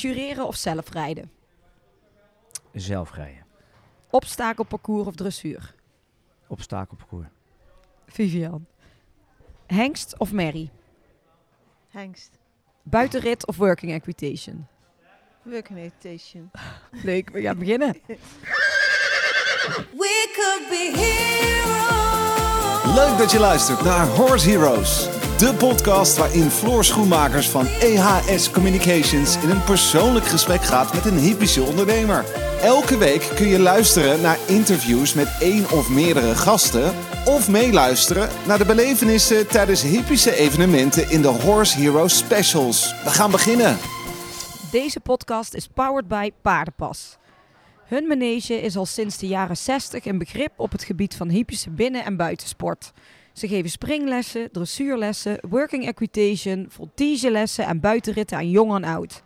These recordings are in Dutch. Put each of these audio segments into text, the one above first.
Jureren of zelf rijden? Zelf rijden. Obstakelparcours of dressuur? Obstakelparcours. Vivian. Hengst of merrie? Hengst. Buitenrit of working equitation? Working meditation. Leuk, we gaan beginnen. We could be heroes. Leuk dat je luistert naar Horse Heroes. De podcast waarin Floor Schoenmakers van EHS Communications in een persoonlijk gesprek gaat met een hypische ondernemer. Elke week kun je luisteren naar interviews met één of meerdere gasten. Of meeluisteren naar de belevenissen tijdens hypische evenementen in de Horse Heroes Specials. We gaan beginnen. Deze podcast is powered by Paardenpas. Hun manege is al sinds de jaren 60 een begrip op het gebied van hypische binnen- en buitensport. Ze geven springlessen, dressuurlessen, working equitation, voltigelessen en buitenritten aan jong en oud.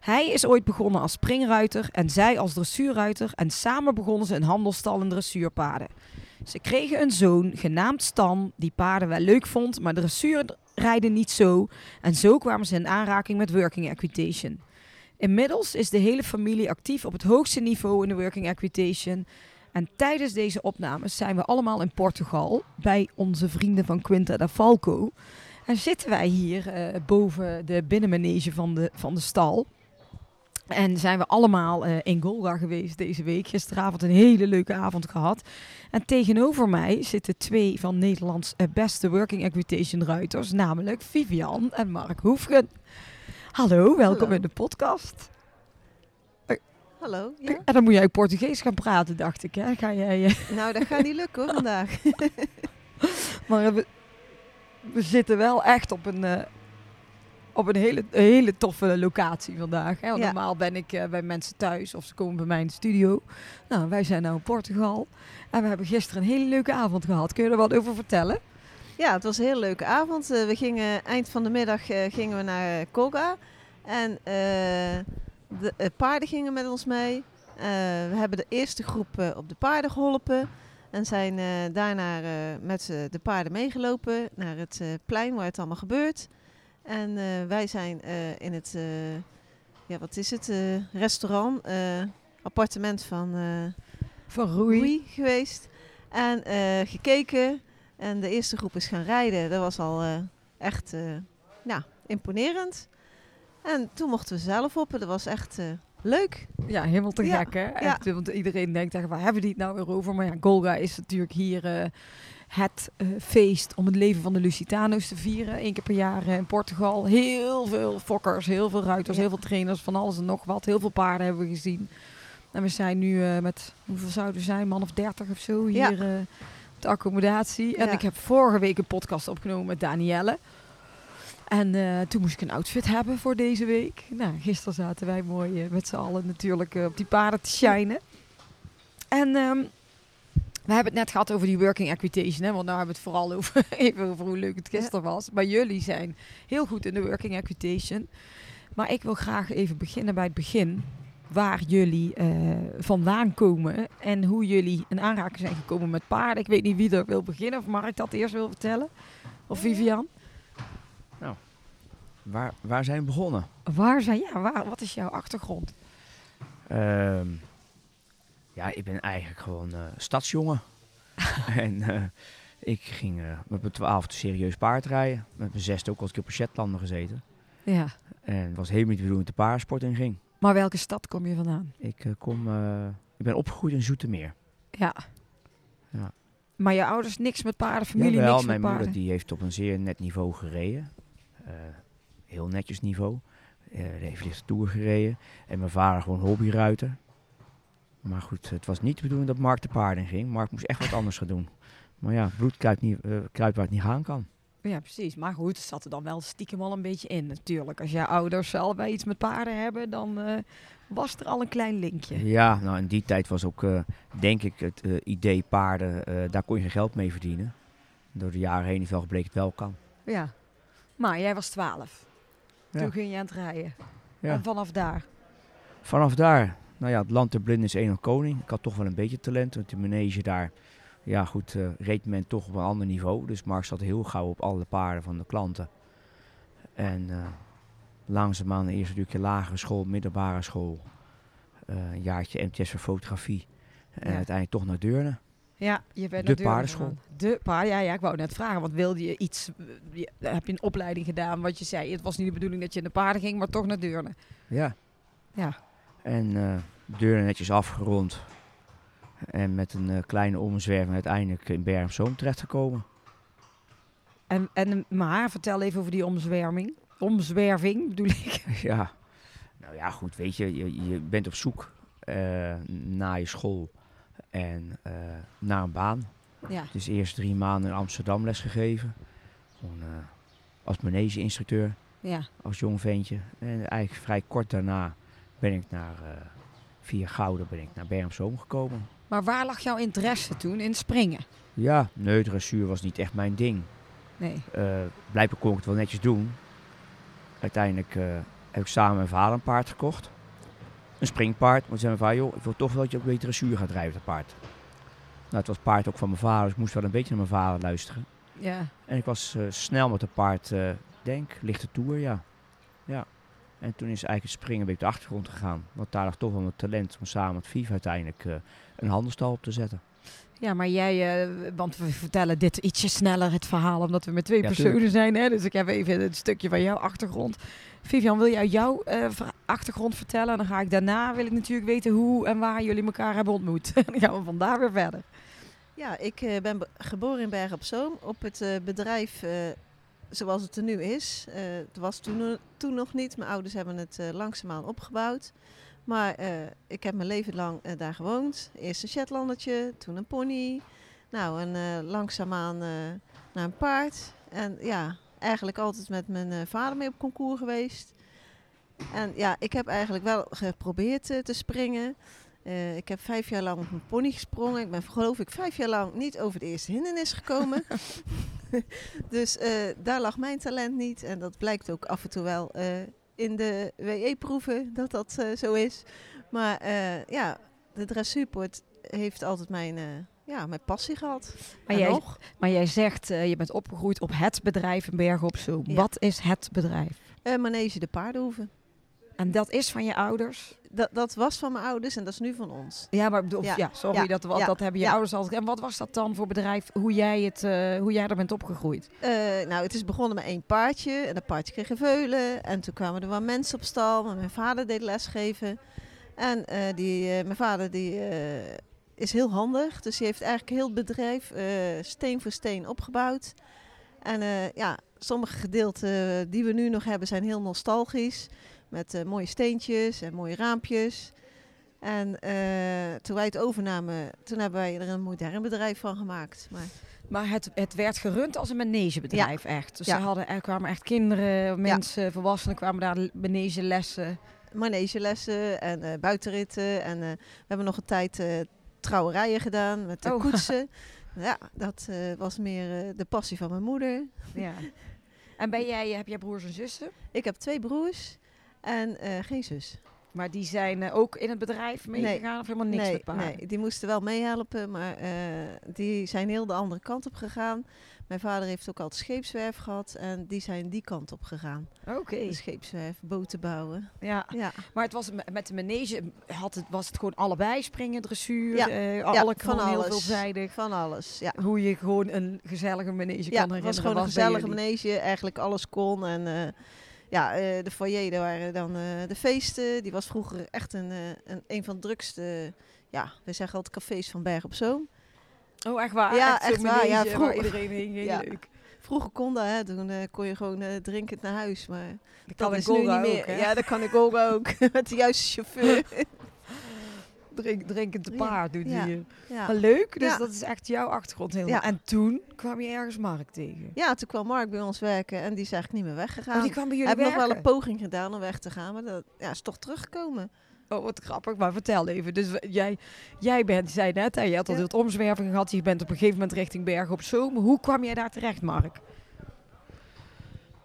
Hij is ooit begonnen als springruiter en zij als dressuurruiter en samen begonnen ze een handelstal in dressuurpaarden. Ze kregen een zoon, genaamd Stan, die paarden wel leuk vond, maar dressuurrijden niet zo. En zo kwamen ze in aanraking met working equitation. Inmiddels is de hele familie actief op het hoogste niveau in de working equitation. En tijdens deze opnames zijn we allemaal in Portugal bij onze vrienden van Quinta da Falco. En zitten wij hier eh, boven de binnenmanege van de, van de stal. En zijn we allemaal eh, in Golga geweest deze week. Gisteravond een hele leuke avond gehad. En tegenover mij zitten twee van Nederlands eh, beste working equitation ruiters. Namelijk Vivian en Mark Hoefgen. Hallo, welkom Hallo. in de podcast. Hallo. Ja? En dan moet jij Portugees gaan praten, dacht ik. Hè? Ga jij, eh, Nou, dat gaat niet lukken hoor vandaag. maar we, we zitten wel echt op een, eh, op een hele, een hele toffe locatie vandaag. Hè? Want Ja. Normaal ben ik eh, bij mensen thuis of ze komen bij mij in de studio. Nou, wij zijn nou in Portugal. En we hebben gisteren een hele leuke avond gehad. Kun je er wat over vertellen? Ja, het was een hele leuke avond. We gingen eind van de middag gingen we naar Koga. En eh, de eh, paarden gingen met ons mee. Eh, we hebben de eerste groep eh, op de paarden geholpen. En zijn daarna met de paarden meegelopen naar het plein waar het allemaal gebeurt. En wij zijn in het, ja wat is het, restaurant, appartement van... Van Rui. Rui geweest. En gekeken. En de eerste groep is gaan rijden. Dat was al echt ja, imponerend. En toen mochten we zelf op. en Dat was echt eh, leuk. Ja, helemaal te Ja, gek hè. Echt, Want iedereen denkt echt, waar hebben die het nou weer over? Maar ja, Golga is natuurlijk hier eh, het eh, feest om het leven van de Lusitano's te vieren. Eén keer per jaar in Portugal. Heel veel fokkers, heel veel ruiters, Ja. heel veel trainers, van alles en nog wat. Heel veel paarden hebben we gezien. En we zijn nu met, hoeveel zouden we zijn? Man of dertig of zo hier de accommodatie. En ik heb vorige week een podcast opgenomen met Danielle. En eh, toen moest ik een outfit hebben voor deze week. Nou, gisteren zaten wij mooi eh, met z'n allen natuurlijk eh, op die paarden te shinen. En ehm, we hebben het net gehad over die working equitation. Hè, want nou hebben we het vooral over, even over hoe leuk het gisteren was. Maar jullie zijn heel goed in de working equitation. Maar ik wil graag even beginnen bij het begin. Waar jullie vandaan komen en hoe jullie in aanraking zijn gekomen met paarden. Ik weet niet wie er wil beginnen, of Mark dat eerst wil vertellen. Of Vivian. Waar, waar zijn we begonnen? Waar zijn, ja, waar, wat is jouw achtergrond? Ehm, ja, ik ben eigenlijk gewoon eh, stadsjongen. en eh, ik ging eh, met mijn twaalfde serieus paardrijden. Met mijn zesde ook al een keer op Shetlander gezeten. Ja. En was helemaal niet de bedoeling dat de paardensport in ging. Maar welke stad kom je vandaan? Ik, kom, ik ben opgegroeid in Zoetermeer. Ja. Ja. Maar je ouders niks met paarden, familie Jawel, niks mijn met moeder paarden? die heeft op een zeer net niveau gereden. Heel netjes niveau. Die heeft licht tour gereden. En mijn vader gewoon hobbyruiter. Maar goed, het was niet de bedoeling dat Mark de paarden ging. Mark moest echt wat anders gaan doen. Maar ja, bloed kruipt, niet, eh, kruipt waar het niet gaan kan. Ja, precies. Maar goed, het zat er dan wel stiekem al een beetje in natuurlijk. Als jouw ouders allebei iets met paarden hebben, dan eh, was er al een klein linkje. Ja, nou in die tijd was ook, denk ik, het idee paarden, daar kon je geen geld mee verdienen. Door de jaren heen is wel gebleken het wel kan. Ja. Maar jij was twaalf. Ja. Toen ging je aan het rijden. Ja. En vanaf daar. Vanaf daar, nou ja, het land der blinden is één koning. Ik had toch wel een beetje talent, want de manege daar, ja goed, eh, reed men toch op een ander niveau. Dus Mark zat heel gauw op alle paarden van de klanten. En eh, langzaamaan eerst natuurlijk je lagere school, middelbare school. eh, een jaartje MTS voor fotografie. En Ja. uiteindelijk toch naar Deurne. Ja, je bent De paardenschool. gegaan. De paard, ja, ja, ik wou net vragen. Want wilde je iets, eh, je- heb je een opleiding gedaan? Wat je zei, het was niet de bedoeling dat je in de paarden ging, maar toch naar Deurne. Ja. Ja. En eh Deurne netjes afgerond. En met een eh, kleine omzwerving uiteindelijk in Zoom terechtgekomen. En, en, maar vertel even over die omzwerving. Omzwerving bedoel ik. Ja, nou ja, goed, weet je, je, je bent op zoek eh, naar je school en eh, naar een baan. Ja. Dus eerst drie maanden in Amsterdam lesgegeven. Gewoon eh, als manege-instructeur, Ja. als jong ventje. En eigenlijk vrij kort daarna ben ik naar, eh, via Gouden ben ik naar gekomen. Maar waar lag jouw interesse toen in springen? Ja, nee, dressuur was niet echt mijn ding. Nee. Blijkbaar kon ik het wel netjes doen. Uiteindelijk heb ik samen met mijn vader een paard gekocht. Een springpaard. Want zei mijn vader, joh, ik wil toch wel dat je ook weer dressuur gaat rijden, dat paard. Nou, het was paard ook van mijn vader, dus ik moest wel een beetje naar mijn vader luisteren. Ja. En ik was eh, snel met het paard, eh denk, lichte toer, ja. ja. En toen is eigenlijk het springen een beetje op de achtergrond gegaan. Want daar lag toch wel mijn talent om samen met Vief uiteindelijk eh, een handelstal op te zetten. Ja, maar jij, eh, want we vertellen dit ietsje sneller, het verhaal, omdat we met twee Ja, personen tuurlijk. zijn. Hè? Dus ik heb even een stukje van jouw achtergrond. Vivian, wil jij jouw eh, achtergrond vertellen? En dan ga ik daarna, wil ik natuurlijk weten hoe en waar jullie elkaar hebben ontmoet. En dan gaan we vandaar weer verder. Ja, ik eh, ben be- geboren in Bergen op Zoom op het eh, bedrijf eh, zoals het er nu is. Eh, het was toen, toen nog niet. Mijn ouders hebben het eh, langzaamaan opgebouwd. Maar eh, ik heb mijn leven lang eh, daar gewoond. Eerst een Shetlandertje, toen een pony. Nou, en eh, langzaamaan naar een paard. En ja, eigenlijk altijd met mijn vader mee op concours geweest. En ja, ik heb eigenlijk wel geprobeerd te springen. Ik heb vijf jaar lang op mijn pony gesprongen. Ik ben geloof ik vijf jaar lang niet over de eerste hindernis gekomen. dus daar lag mijn talent niet. En dat blijkt ook af en toe wel in de WE-proeven dat dat eh, zo is. Maar eh, ja, de dressuurpoort heeft altijd mijn, eh, ja, mijn passie gehad. Maar en jij, nog? maar jij zegt, je bent opgegroeid op het bedrijf in Bergen op Zoom. Ja. Wat is het bedrijf? Manege de Paardenhoeve. En dat is van je ouders? Dat, dat was van mijn ouders en dat is nu van ons. Ja, maar bedoel, ja, Ja, sorry, ja, dat, wat, dat hebben je ouders altijd. En wat was dat dan voor bedrijf, hoe jij, het, eh, hoe jij er bent opgegroeid? Eh, nou, het is begonnen met één paardje. En dat paardje kreeg een veulen. En toen kwamen er wel mensen op stal. Maar mijn vader deed lesgeven. En eh, die, mijn vader die, is heel handig. Dus die heeft eigenlijk heel het bedrijf steen voor steen opgebouwd. En ja, sommige gedeelten die we nu nog hebben zijn heel nostalgisch. Met eh, mooie steentjes en mooie raampjes. En eh, toen wij het overnamen, toen hebben wij er een modern bedrijf van gemaakt. Maar Maar het, het werd gerund als een manegebedrijf echt. Dus Ja. er, hadden, er kwamen echt kinderen, mensen, volwassenen kwamen daar manegelessen. manegelessen en eh, buitenritten. En we hebben nog een tijd eh, trouwerijen gedaan met de Oh. koetsen. Ja, dat was meer de passie van mijn moeder. Ja. En ben jij, heb jij broers en zussen? Ik heb twee broers en eh, geen zus. Maar die zijn eh, ook in het bedrijf meegegaan of helemaal niks nee, met paarden? nee, die moesten wel meehelpen, maar eh, die zijn heel de andere kant op gegaan. Mijn vader heeft ook altijd scheepswerf gehad en die zijn die kant op gegaan. Oké, De scheepswerf, boten bouwen. ja. Ja, Maar het was, met de manege had het, was het gewoon allebei springen, dressuur, Ja. alle van gewoon heel alles. veelzijdig. van alles. Ja. Hoe je gewoon een gezellige manege Ja, kan het herinneren. was gewoon een gezellige manege. Eigenlijk alles kon. En ja, eh, de foyer, daar waren dan eh, de feesten. Die was vroeger echt een, eh, een, een van de drukste, ja, we zeggen altijd cafés van Berg op Zoom. Oh, echt waar? Ja, echt waar. Ja, manege waar vroeg- iedereen heen ging. Ja. Leuk. Vroeger kon dat, hè. Toen kon je gewoon eh, drinkend naar huis. Maar Dat dat kan is nu niet meer. ook, hè? ja, dat kan ik ook ook. Met de juiste chauffeur. Drink, drinkend te Ja, paard doet ja. Maar leuk, dus Ja. dat is echt jouw achtergrond helemaal. Ja. En toen kwam je ergens Mark tegen. ja, toen kwam Mark bij ons werken en die is eigenlijk niet meer weggegaan. Oh, die kwam bij jullie Hij heeft nog wel een poging gedaan om weg te gaan, maar dat ja, is toch teruggekomen. Oh, wat grappig. Maar vertel even. Dus jij, jij bent, zei net, hè, je had al Ja. het omzwerving gehad. Je bent op een gegeven moment richting Bergen op Zoom. Hoe kwam jij daar terecht, Mark?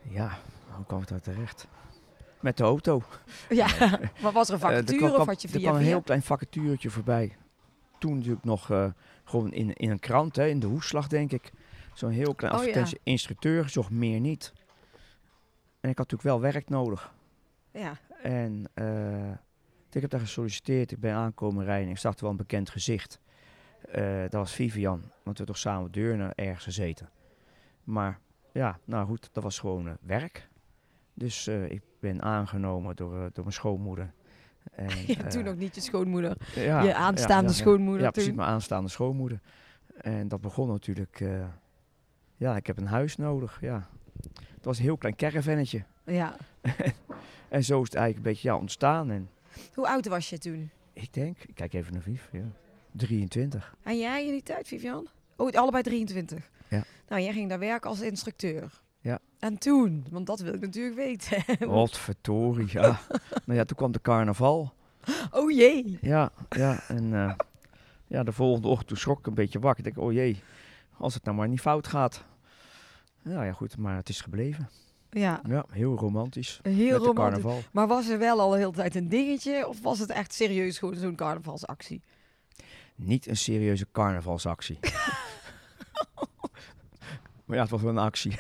Ja, hoe kwam ik daar terecht? Met de auto. Ja, maar was er een Eh, vacature kwam, of had je er via kwam een heel klein vacaturetje voorbij. Toen natuurlijk nog eh, gewoon in, in een krant, hè, in de hoeslag denk ik. Zo'n heel klein Oh, ja. Instructeur, zocht meer niet. En ik had natuurlijk wel werk nodig. Ja. En eh, ik heb daar gesolliciteerd. Ik ben aankomen rijden. Ik zag wel een bekend gezicht. Dat was Vivian. Want we hebben toch samen deurnen ergens gezeten. Maar ja, nou goed, dat was gewoon werk. Dus ik ben aangenomen door, eh, door mijn schoonmoeder. En, Ja, toen eh, nog niet je schoonmoeder. ja, je aanstaande ja, schoonmoeder Ja, toen. precies, mijn aanstaande schoonmoeder. En dat begon natuurlijk... eh, ja, ik heb een huis nodig, ja. Het was een heel klein caravannetje. Ja. En zo is het eigenlijk een beetje ja, ontstaan. En Hoe oud was je toen? ik denk, ik kijk even naar Viv, ja. 23. En jij in die tijd, Vivian? Oh, allebei 23. Ja. Nou, jij ging daar werken als instructeur. En toen? Want dat wil ik natuurlijk weten. Wat ja. nou ja, toen kwam de carnaval. Oh jee. Ja, ja. En eh, ja, de volgende ochtend schrok ik een beetje wakker. Ik denk, oh jee, als het nou maar niet fout gaat. Nou ja, goed, maar het is gebleven. Ja, Ja, heel romantisch. heel met de romantisch. carnaval. Maar was er wel al de hele tijd een dingetje? Of was het echt serieus gewoon zo'n carnavalsactie? Niet een serieuze carnavalsactie. maar ja, het was wel een actie.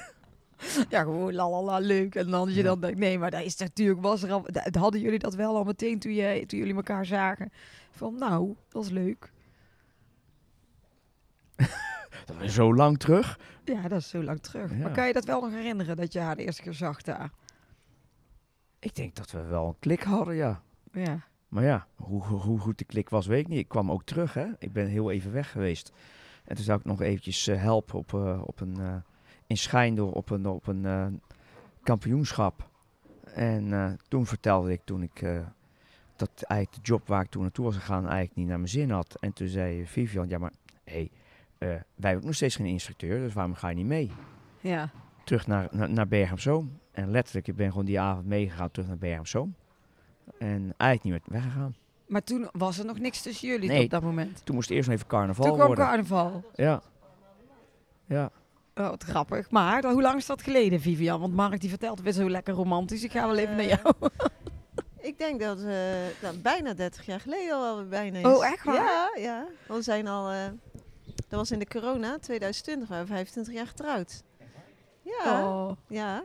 Ja, gewoon lalala, leuk. En dan dat je dan denkt, nee, maar daar is natuurlijk, was er al, hadden jullie dat wel al meteen toen, je, toen jullie elkaar zagen? Van, nou, dat is leuk. Dat is zo lang terug. Ja, dat is zo lang terug. Ja. Maar kan je dat wel nog herinneren, dat je haar de eerste keer zag daar? Ik denk dat we wel een klik hadden, ja. Ja. Maar ja, hoe, hoe- hoe goed de klik was, weet ik niet. Ik kwam ook terug, hè. Ik ben heel even weg geweest. En toen zou ik nog eventjes eh, helpen op, eh, op een, eh in Schijndel op een, op een eh, kampioenschap. En eh, toen vertelde ik, toen ik, eh, dat eigenlijk de job waar ik toen naartoe was gegaan eigenlijk niet naar mijn zin had. En toen zei Vivian, ja maar, hé, hey, wij hebben nog steeds geen instructeur, dus waarom ga je niet mee? Ja. terug naar, naar, naar Zoom. En letterlijk, ik ben gewoon die avond meegegaan terug naar Bergen op Zoom. En eigenlijk niet meer weggegaan. Maar toen was er nog niks tussen jullie Nee. op dat moment. Toen moest eerst nog even carnaval toen kwam worden. carnaval. ja. Ja. Oh, wat grappig. Maar dan- hoe lang is dat geleden, Vivian? Want Mark die vertelt weer zo lekker romantisch. Ik ga wel even naar Eh, jou. Ik denk dat dat bijna 30 jaar geleden al bijna is. Oh, echt waar? Ja, ja. Want we zijn al... eh, dat was in de corona, 2020, waren we 25 jaar getrouwd. Ja, Oh. ja.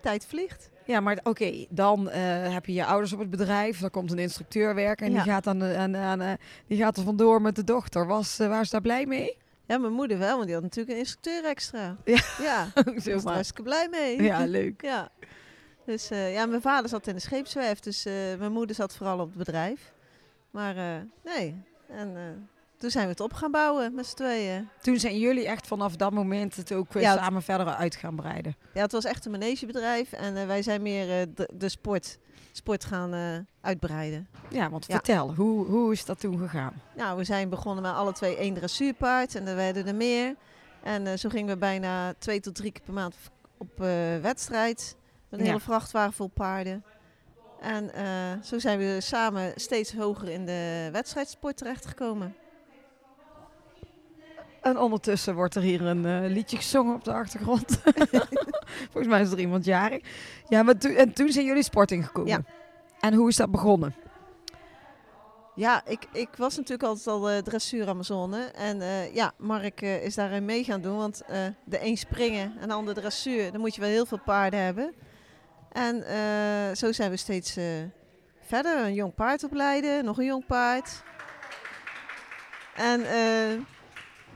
Tijd vliegt. Ja, maar oké, dan heb je je ouders op het bedrijf. Dan komt een instructeur werken en Ja. die, gaat dan, aan, aan, die gaat er vandoor met de dochter. Was, waren ze daar blij mee? Ja, mijn moeder wel, want die had natuurlijk een instructeur extra. Ja. Ja, daar was hartstikke blij mee. Ja, leuk. Ja. Dus eh, ja, mijn vader zat in de scheepswerf, dus eh, mijn moeder zat vooral op het bedrijf. Maar eh, nee, en toen zijn we het op gaan bouwen met z'n tweeën. Toen zijn jullie echt vanaf dat moment het ook Ja, samen verder uit gaan breiden. Ja, het was echt een manegebedrijf en wij zijn meer de, de sport, sport gaan eh, uitbreiden. Ja, want Ja. vertel, hoe, hoe is dat toen gegaan? Nou, we zijn begonnen met alle twee één dressuurpaard en er werden er meer. En eh, zo gingen we bijna twee tot drie keer per maand op eh, wedstrijd. Een Ja. hele vrachtwagen vol paarden. En zo zijn we samen steeds hoger in de wedstrijdsport terechtgekomen. En ondertussen wordt er hier een eh, liedje gezongen op de achtergrond. Volgens mij is er iemand jarig. Ja, maar toen, en toen zijn jullie sport ingekomen. Ja. En hoe is dat begonnen? Ja, ik, ik was natuurlijk altijd al eh, dressuur Amazone. En eh, ja, Mark is daarin mee gaan doen. Want de een springen en de ander dressuur, dan moet je wel heel veel paarden hebben. En zo zijn we steeds verder. Een jong paard opleiden, nog een jong paard. En eh,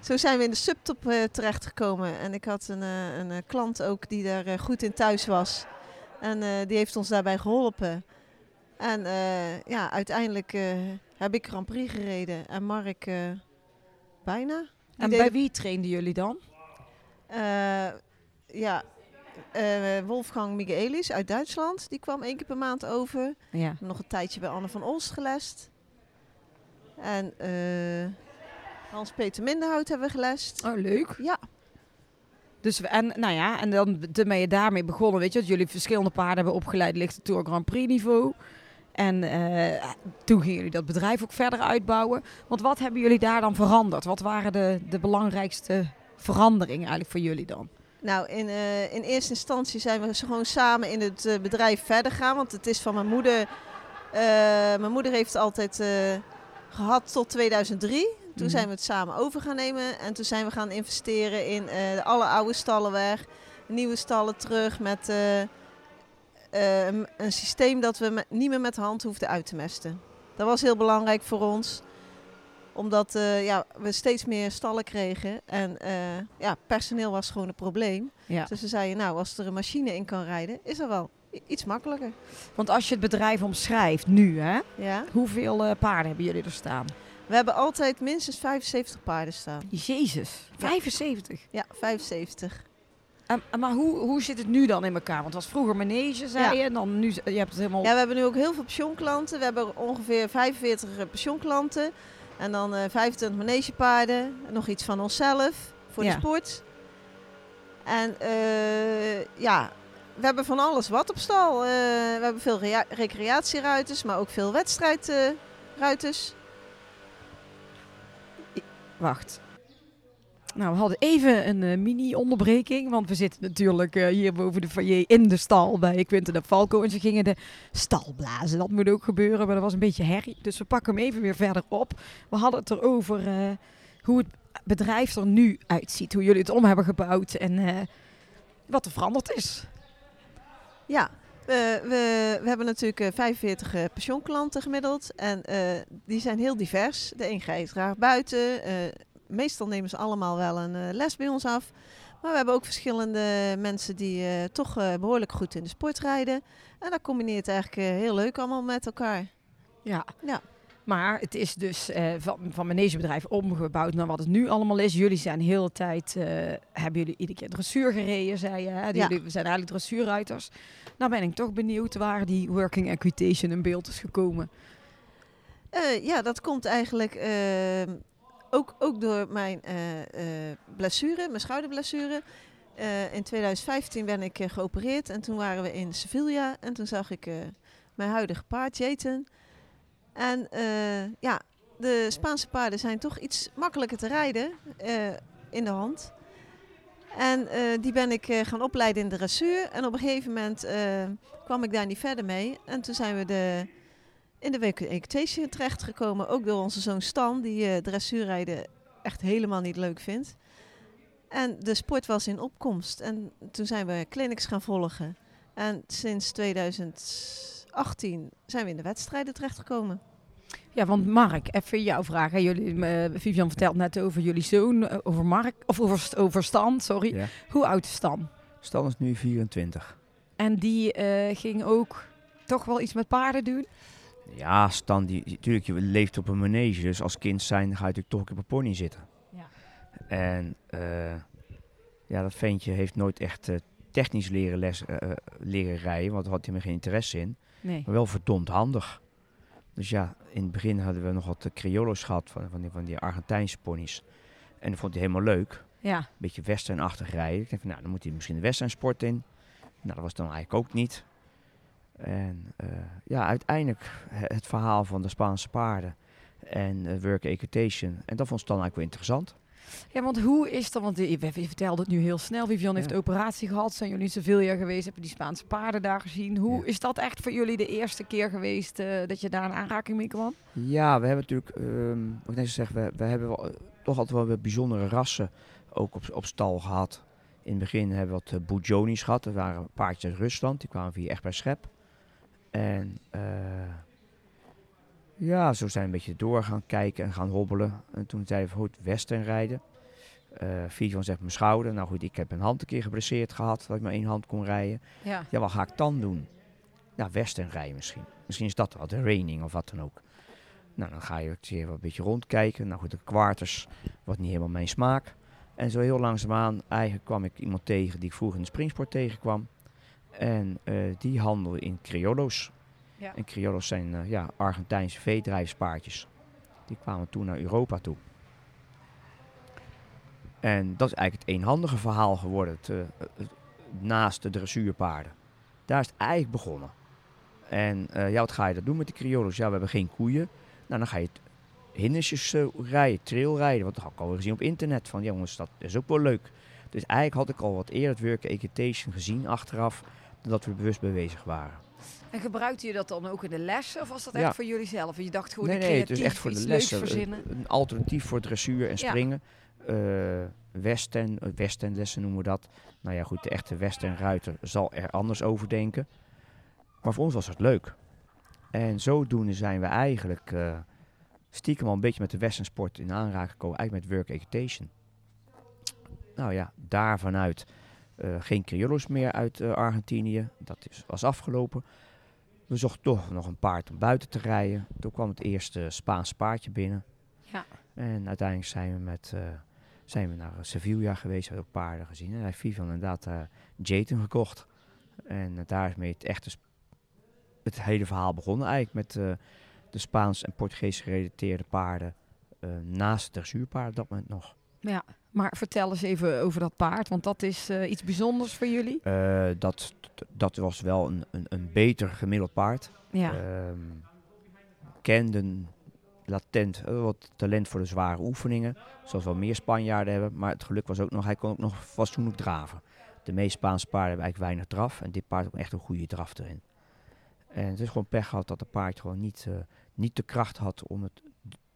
zo zijn we in de subtop eh, terechtgekomen. En ik had een, eh, een eh, klant ook die daar goed in thuis was. En die heeft ons daarbij geholpen. En ja, uiteindelijk heb ik Grand Prix gereden en Mark bijna. Die En bij wie trainden jullie dan? ja, Wolfgang Michaelis uit Duitsland, die kwam één keer per maand over. Ja. Nog een tijdje bij Anne van Olst gelest. En eh, Hans-Peter Minderhout hebben we gelest. Oh, leuk. Ja, Dus we, en, nou ja, en dan ben je daarmee begonnen, weet je, dat jullie verschillende paarden hebben opgeleid, ligt het Tour Grand Prix niveau. En eh, toen gingen jullie dat bedrijf ook verder uitbouwen. Want wat hebben jullie daar dan veranderd? Wat waren de, de belangrijkste veranderingen eigenlijk voor jullie dan? Nou, in, eh, in eerste instantie zijn we gewoon samen in het eh, bedrijf verder gaan. Want het is van mijn moeder. mijn moeder heeft altijd eh, gehad tot 2003. Toen Mhm. zijn we het samen over gaan nemen. En toen zijn we gaan investeren in eh, alle oude stallen weg. Nieuwe stallen terug met eh, eh, een- een systeem dat we met- niet meer met de hand hoefden uit te mesten. Dat was heel belangrijk voor ons. Omdat ja, we steeds meer stallen kregen. En ja, personeel was gewoon een probleem. Ja. Dus we zeiden, nou, als er een machine in kan rijden, is dat wel iets makkelijker. Want als je het bedrijf omschrijft nu, hè, Ja. hoeveel paarden hebben jullie er staan? We hebben altijd minstens 75 paarden staan. Jezus, 75. Ja, 75. En- en maar hoe, hoe zit het nu dan in elkaar? Want het was vroeger manege, zei Ja. je. En dan nu, je hebt het helemaal... Ja, we hebben nu ook heel veel pensioenklanten. We hebben ongeveer 45 pensioenklanten. En dan eh 25 manegepaarden. En nog iets van onszelf voor Ja. de sport. En eh, ja, we hebben van alles wat op stal. Eh, we hebben veel rea- recreatieruiters, maar ook veel wedstrijdruiters. Wacht. Nou, we hadden even een eh, mini-onderbreking, want we zitten natuurlijk eh, hier boven de foyer in de stal bij Quinten de Falco. En ze gingen de stal blazen. Dat moet ook gebeuren, maar dat was een beetje herrie. Dus we pakken hem even weer verder op. We hadden het erover eh, hoe het bedrijf er nu uitziet. Hoe jullie het om hebben gebouwd en wat er veranderd is. Ja, we, we, we hebben natuurlijk eh, 45 eh, pensioenklanten gemiddeld. En eh, die zijn heel divers. De een gaat graag buiten. eh, meestal nemen ze allemaal wel een eh, les bij ons af. Maar we hebben ook verschillende mensen die eh, toch eh, behoorlijk goed in de sport rijden. En dat combineert eigenlijk eh, heel leuk allemaal met elkaar. Ja. Ja. Maar het is dus eh, van, van manegebedrijf omgebouwd naar wat het nu allemaal is. Jullie zijn de hele tijd, eh, hebben jullie iedere keer dressuur gereden, zei je. Hè? Ja. Jullie zijn eigenlijk dressuurruiters. Nou ben ik toch benieuwd waar die working equitation in beeld is gekomen. Eh, ja, dat komt eigenlijk ook, ook door mijn blessure, mijn schouderblessure. In 2015 ben ik geopereerd en toen waren we in Sevilla en toen zag ik mijn huidige paard, Jeten. En eh, ja, de Spaanse paarden zijn toch iets makkelijker te rijden eh, in de hand. En eh, die ben ik gaan opleiden in de dressuur. En op een gegeven moment kwam ik daar niet verder mee. En toen zijn we de, in de equitation terechtgekomen. Ook door onze zoon Stan, die dressuurrijden echt helemaal niet leuk vindt. En de sport was in opkomst. En toen zijn we clinics gaan volgen. En sinds 2018 zijn we in de wedstrijden terechtgekomen. Ja, want Mark, even jouw vraag. Hè. Jullie, eh, Vivian vertelt net over jullie zoon, eh, over Mark, of over, over Stan, sorry. Ja. Hoe oud is Stan? Stan is nu 24. En die eh, ging ook toch wel iets met paarden doen? Ja, Stan, die, natuurlijk, je leeft op een manege. Dus als kind zijn ga je natuurlijk toch op een pony zitten. Ja. En eh, ja, dat ventje heeft nooit echt eh, technisch leren, les, leren rijden. Want daar had hij me geen interesse in. Nee. Maar wel verdomd handig. Dus ja, in het begin hadden we nog wat uh, criollo's gehad van, van, die, van die Argentijnse ponies. En dat vond hij helemaal leug. Ja. Een beetje westernachtig rijden. Ik dacht van, nou, dan moet hij misschien de westernsport in. Nou, dat was dan eigenlijk ook niet. En eh, ja, uiteindelijk he- het verhaal van de Spaanse paarden en eh, work equitation. En dat vond Stan eigenlijk wel interessant. Ja, want hoe is dat? Want je, je vertelde het nu heel snel. Vivian heeft Ja. operatie gehad. Zijn jullie in Sevilla geweest? Hebben die Spaanse paarden daar gezien? Hoe Ja. is dat echt voor jullie de eerste keer geweest eh, dat je daar in aanraking mee kwam? Ja, we hebben natuurlijk, wat ik net zeg, we, we hebben wel, eh, toch altijd wel weer bijzondere rassen ook op, op stal gehad. In het begin hebben we wat uh, Bujonis gehad. Dat waren paardjes uit Rusland. Die kwamen via echt bij Schep. En eh, ja, zo zijn we een beetje door gaan kijken en gaan hobbelen. En toen zeiden we, goed, western rijden. Eh Vivian zegt mijn schouder. Nou goed, ik heb een hand een keer geblesseerd gehad. Dat ik maar één hand kon rijden. Ja. Ja, wat ga ik dan doen? Ja, western rijden misschien. Misschien is dat wel, de raining of wat dan ook. Nou, dan ga je weer een beetje rondkijken. Nou goed, de quarters was niet helemaal mijn smaak. En zo heel langzaamaan, eigenlijk kwam ik iemand tegen die ik vroeger in de springsport tegenkwam. En eh, die handelde in criollo's. En criollo's zijn eh, ja, Argentijnse veedrijfspaardjes. Die kwamen toen naar Europa toe. En dat is eigenlijk het eenhandige verhaal geworden. Eh, naast de dressuurpaarden. Daar is het eigenlijk begonnen. En eh, ja, wat ga je dat doen met de criollo's? Ja, we hebben geen koeien. Nou, dan ga je hindertjes rijden, trailrijden. Want dat had ik al gezien op internet. Van jongens, dat is ook wel leuk. Dus eigenlijk had ik al wat eerder het work equitation gezien achteraf. Dan dat we bewust bezig waren. En gebruikte je dat dan ook in de lessen? Of was dat Ja. echt voor jullie zelf? En je dacht gewoon nee, nee, het creatief is echt voor de lessen. verzinnen? Een, alternatief voor dressuur en Ja. springen. Eh western, western lessen noemen we dat. Nou ja, goed, de echte western ruiter zal er anders over denken. Maar voor ons was het leuk. En zodoende zijn we eigenlijk eh, stiekem al een beetje met de westernsport in aanraking gekomen. Eigenlijk met work education. Nou ja, daar vanuit eh, geen criollos meer uit eh, Argentinië. Dat is, was afgelopen. We zochten toch nog een paard om buiten te rijden. Toen kwam het eerste Spaanse paardje binnen. Ja. En uiteindelijk zijn we, met, eh, zijn we naar Sevilla geweest. We hebben ook paarden gezien. En hij heeft Vivian inderdaad uh, Jayton gekocht. En uh, daar is mee het echte het hele verhaal begonnen eigenlijk. Met eh, de Spaans en Portugees gerelateerde paarden. eh, naast het dressuurpaard op dat moment nog. Ja, maar vertel eens even over dat paard, want dat is eh, iets bijzonders voor jullie. Eh, dat, dat was wel een, een, een beter gemiddeld paard. Ja, Ehm, kenden latent eh, wat talent voor de zware oefeningen. Zoals wel meer Spanjaarden hebben. Maar het geluk was ook nog, hij kon ook nog fatsoenlijk draven. De meeste Spaanse paarden hebben eigenlijk weinig draf. En dit paard ook echt een goede draf erin. En het is gewoon pech gehad dat de paard gewoon niet, niet de kracht had om het,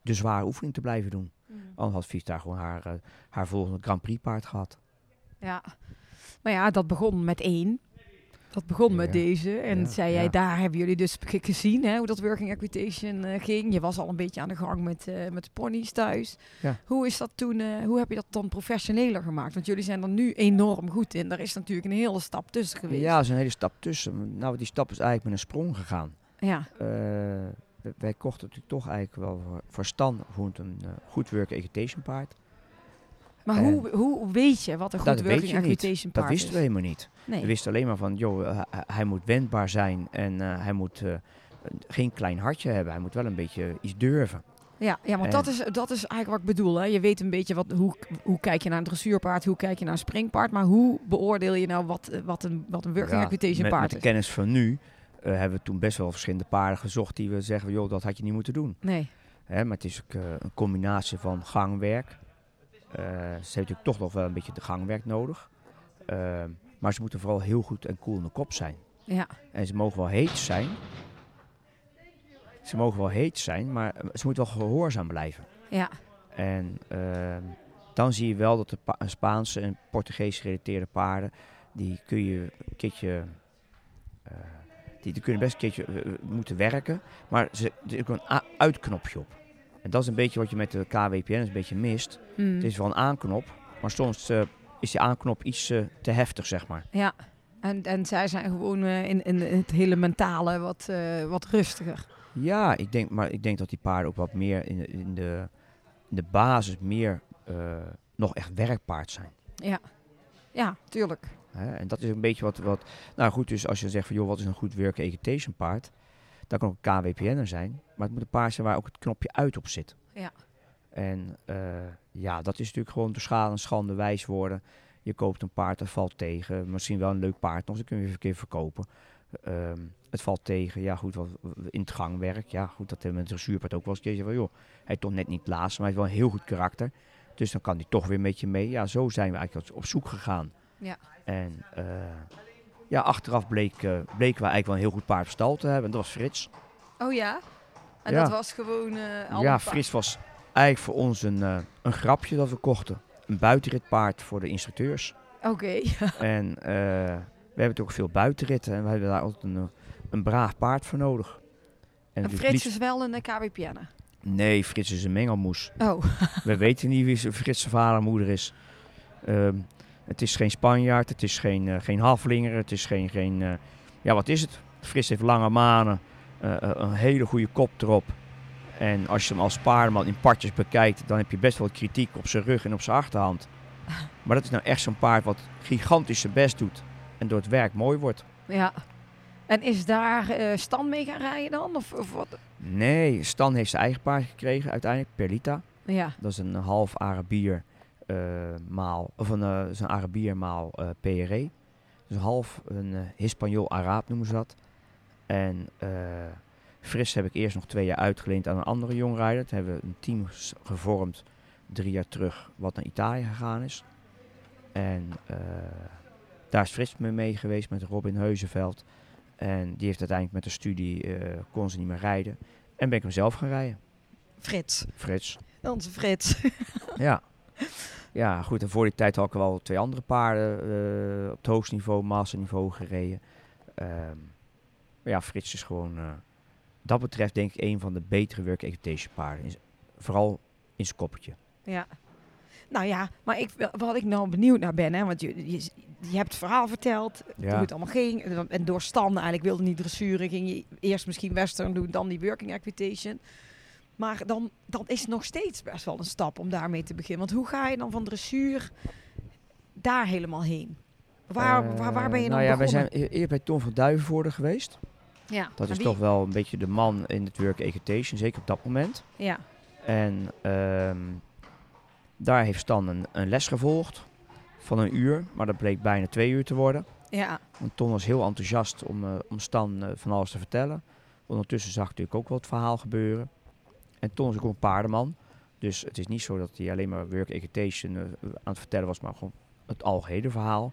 de zware oefening te blijven doen. Anders had daar gewoon haar, eh, haar volgende Grand Prix paard gehad. ja. Maar ja, dat begon met één. Dat begon met deze. En Ja, zei jij, ja. daar hebben jullie dus ge- gezien hè, hoe dat working equitation eh, ging. Je was al een beetje aan de gang met, eh, met de ponies thuis. Ja. Hoe is dat toen, hoe heb je dat dan professioneler gemaakt? Want jullie zijn er nu enorm goed in. Daar is natuurlijk een hele stap tussen geweest. Ja, er is een hele stap tussen. Nou, die stap is eigenlijk met een sprong gegaan. ja. Wij- kochten natuurlijk toch eigenlijk wel voor, voor Stan een eh, goed work education paard. Maar En- hoe, hoe weet je wat een goed working je niet. equitation Dat paard wisten is? we helemaal niet. Nee. We wisten alleen maar van, joh, eh, hij- moet wendbaar zijn en eh, hij moet geen klein hartje hebben. Hij moet wel een beetje iets durven. Ja, ja want En- dat, is, dat is eigenlijk wat ik bedoel. Hè. Je weet een beetje wat, hoe, hoe kijk je naar een dressuurpaard, hoe kijk je naar een springpaard. Maar hoe beoordeel je nou wat, wat, een, wat een working Ja, equitation met, paard met de is? kennis van nu hebben we toen best wel verschillende paarden gezocht die we zeggen, joh, dat had je niet moeten doen. Nee. Hè, maar het is ook eh, een combinatie van gangwerk. Eh, ze heeft natuurlijk toch nog wel een beetje de gangwerk nodig. Maar ze moeten vooral heel goed en cool in de kop zijn. Ja, En ze mogen wel heet zijn. Ze mogen wel heet zijn, maar eh, ze moeten wel gehoorzaam blijven. ja, En ehm, dan zie je wel dat de pa- Spaanse en Portugees gerelateerde paarden, die kun je een keertje, eh, die, die kunnen best een keertje eh, eh, moeten werken, maar ze, er is ook een uitknopje op. En dat is een beetje wat je met de KWPN een beetje mist. Hmm. Het is wel een aanknop, maar soms eh, is die aanknop iets te heftig, zeg maar. ja. En, en zij zijn gewoon in, in het hele mentale wat, wat rustiger. Ja, ik denk, maar ik denk dat die paarden ook wat meer in de, in de, in de basis meer nog echt werkpaard zijn. Ja, tuurlijk. Hè? En dat is een beetje wat, wat... Nou goed, dus als je zegt van joh, wat is een goed work education paard? Dat kan ook een KWPN'er zijn. Maar het moet een paard zijn waar ook het knopje uit op zit. Ja. En eh, ja, dat is natuurlijk gewoon door schade en schande wijs worden. Je koopt een paard, dat valt tegen. Misschien wel een leuk paard, nog, dan kun je een keer verkopen. Ehm, het valt tegen, ja goed, wat, in het gangwerk. Ja goed, dat hebben we met het dressuurpaard ook wel eens een keer. Van, joh, hij is toch net niet laatst, maar hij heeft wel een heel goed karakter. Dus dan kan hij toch weer met je mee. Ja, zo zijn we eigenlijk op zoek gegaan. Ja. En eh, ja, achteraf bleek, eh, bleken we eigenlijk wel een heel goed paard stal te hebben. En dat was Frits. Oh ja? En Ja. dat was gewoon... al ja, Frits was eigenlijk voor ons een, een grapje dat we kochten. Een buitenritpaard voor de instructeurs. Oké. en we hebben toch veel buitenritten. En we hebben daar altijd een, een braaf paard voor nodig. En En natuurlijk Frits liefst- is wel een KWPN. Nee, Frits is een mengelmoes. Oh, We weten niet wie Frits vader en moeder is. Ehm, het is geen Spanjaard, het is geen, eh, geen Haflinger, het is geen... geen eh, ja, wat is het? Frits heeft lange manen, eh, een hele goede kop erop. En als je hem als paardenman in partjes bekijkt, dan heb je best wel kritiek op zijn rug en op zijn achterhand. Maar dat is nou echt zo'n paard wat gigantisch zijn best doet en door het werk mooi wordt. ja. En is daar Stan mee gaan rijden dan? Of, of wat? Nee, Stan heeft zijn eigen paard gekregen uiteindelijk, Perlita. Ja. Dat is een half Arabier maal, of een, eh, is een Arabier maal eh, PRE. Dus half een eh Hispaniool-Araab noemen ze dat. En eh Fris heb ik eerst nog twee jaar uitgeleend aan een andere jongrijder. Toen hebben we een team gevormd drie jaar terug wat naar Italië gegaan is. En eh, daar is Frits mee, mee geweest met Robin Heuzenveld. En die heeft uiteindelijk met de studie, eh, kon ze niet meer rijden. En ben ik hem zelf gaan rijden, Frits. Frits. Onze Frits. Ja. Ja, goed. En voor die tijd had ik wel twee andere paarden eh, op het hoogste niveau, masterniveau gereden. Maar ja, Frits is gewoon, eh, dat betreft denk ik een van de betere work equitation paarden. In vooral in zijn koppetje. Ja. Nou ja, maar ik, wat ik nou benieuwd naar ben, hè, want je, je, je hebt het verhaal verteld, Ja. hoe het allemaal ging. En- door Stan eigenlijk wilde niet dressuren, ging je eerst misschien western doen, dan die working equitation. Maar dan, dan is het nog steeds best wel een stap om daarmee te beginnen. Want hoe ga je dan van dressuur daar helemaal heen? Waar, waar, waar ben je Eh, dan nou ja, wij zijn e- eerder bij Tom van Duivenvoorde geweest. ja. Dat is toch wel een beetje de man in het work equitation, zeker op dat moment. Ja, En ehm, daar heeft Stan een, een les gevolgd van een uur, maar dat bleek bijna twee uur te worden. ja, Want Ton was heel enthousiast om, eh, om Stan eh, van alles te vertellen. Ondertussen zag natuurlijk ook wel het verhaal gebeuren. En Ton is ook een paardenman. Dus het is niet zo dat hij alleen maar work equitation eh, aan het vertellen was, maar gewoon het algehele verhaal.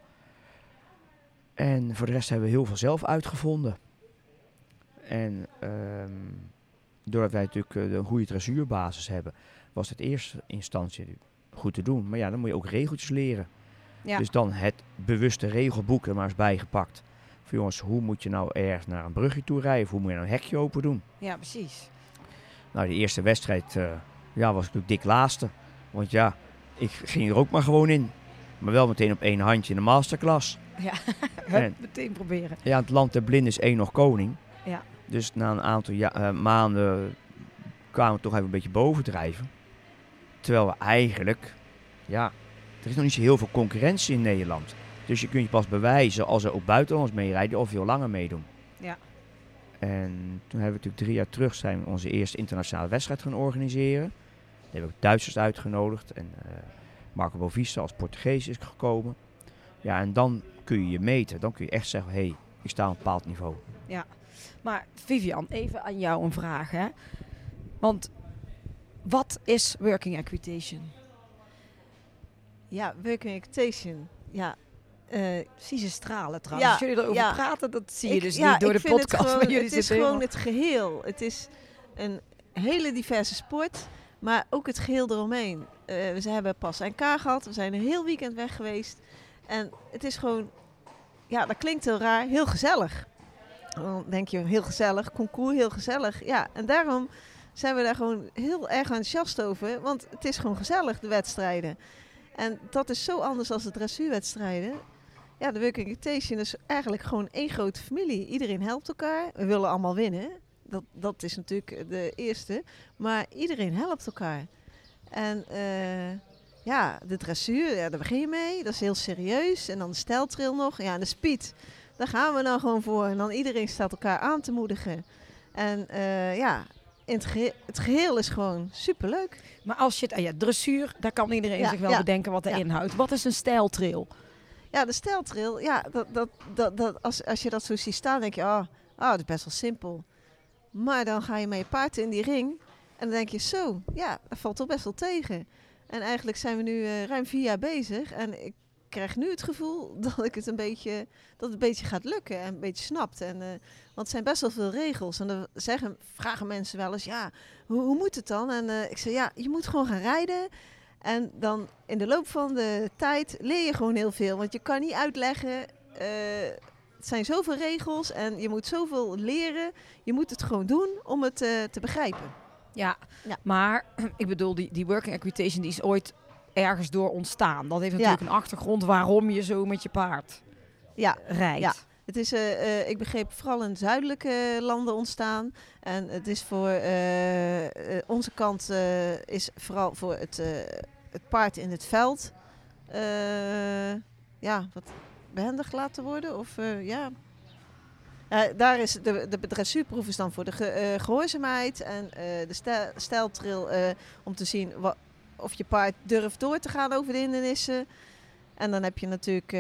En voor de rest hebben we heel veel zelf uitgevonden. En ehm, doordat wij natuurlijk eh, een goede dressuurbasis hebben, was het in eerste instantie goed te doen. Maar ja, dan moet je ook regeltjes leren. ja. Dus dan het bewuste regelboek er maar eens bijgepakt. Van jongens, hoe moet je nou ergens naar een brugje toe rijden? Of hoe moet je nou een hekje open doen? ja, precies. Nou, die eerste wedstrijd eh, ja, was natuurlijk dik laatste. Want ja, ik ging er ook maar gewoon in. Maar wel meteen op één handje in de masterclass. Ja, En- meteen proberen. Ja, het land der blinden is één nog koning. Ja. Dus na een aantal ja, eh, maanden kwamen we toch even een beetje bovendrijven. Terwijl we eigenlijk, ja, er is nog niet zo heel veel concurrentie in Nederland. Dus je kunt je pas bewijzen als er ook buitenlanders meerijden of veel langer meedoen. Ja. En toen hebben we natuurlijk drie jaar terug zijn we onze eerste internationale wedstrijd gaan organiseren. Daar hebben we ook Duitsers uitgenodigd en eh, Marco Bovista als Portugees is gekomen. Ja, en dan kun je je meten. Dan kun je echt zeggen, hé, hey, ik sta op een bepaald niveau. Maar Vivian, even aan jou een vraag. Hè? Want wat is working equitation? Ja, working equitation. Ja, eh, Zie ze stralen trouwens. Ja, Als jullie erover ja. praten, dat zie je ik- dus ja, niet door de het podcast. gewoon- maar jullie het is gewoon helemaal- het geheel. Het is een hele diverse sport, maar ook het geheel eromheen. Eh, we hebben pas NK gehad, we zijn een heel weekend weg geweest. En het is gewoon, ja, dat klinkt heel raar, heel gezellig. Dan denk je, heel gezellig, concours, heel gezellig. Ja, en daarom zijn we daar gewoon heel erg enthousiast over, want het is gewoon gezellig, de wedstrijden. En dat is zo anders dan de dressuurwedstrijden. Ja, de working equitation is eigenlijk gewoon één grote familie. Iedereen helpt elkaar. We willen allemaal winnen. Dat, dat is natuurlijk de eerste. Maar iedereen helpt elkaar. En eh, ja, de dressuur, ja, daar begin je mee. Dat is heel serieus. En dan de stijltrail nog. Ja, en de speed. Daar gaan we dan gewoon voor. En dan iedereen staat elkaar aan te moedigen. En eh, ja, in het, gehe- het geheel is gewoon superleuk. Maar als je het, ah ja, dressuur, daar kan iedereen Ja, zich wel ja, bedenken wat er ja. inhoudt. Wat is een stijltrail? Ja, de stijltrail, ja, dat, dat, dat, dat, als, als je dat zo ziet staan, denk je, ah, ah, dat is best wel simpel. Maar dan ga je met je paard in die ring en dan denk je, zo, ja, dat valt toch best wel tegen. En eigenlijk zijn we nu eh, ruim vier jaar bezig en ik krijg nu het gevoel dat ik het een beetje, dat het een beetje gaat lukken en een beetje snapt. En, eh, want het zijn best wel veel regels en dan zeggen, vragen mensen wel eens, ja, hoe, hoe moet het dan? En eh, ik zeg, ja, je moet gewoon gaan rijden. En dan in de loop van de tijd leer je gewoon heel veel. Want je kan niet uitleggen. eh, het zijn zoveel regels en je moet zoveel leren. Je moet het gewoon doen om het eh, te begrijpen. Ja, Ja. maar ik bedoel, die, die working equitation die is ooit ergens door ontstaan. Dat heeft Ja. natuurlijk een achtergrond waarom je zo met je paard Ja, rijdt. Ja. het is, eh, ik begreep, vooral in zuidelijke landen ontstaan. En het is voor onze kant is vooral voor het, het paard in het veld. eh, ja, wat behendig laten worden. Of eh, ja. Eh, daar is de, de dressuurproef is dan voor de ge- eh, gehoorzaamheid en de stijl, stijltrail om te zien of je paard durft door te gaan over de hindernissen. En dan heb je natuurlijk,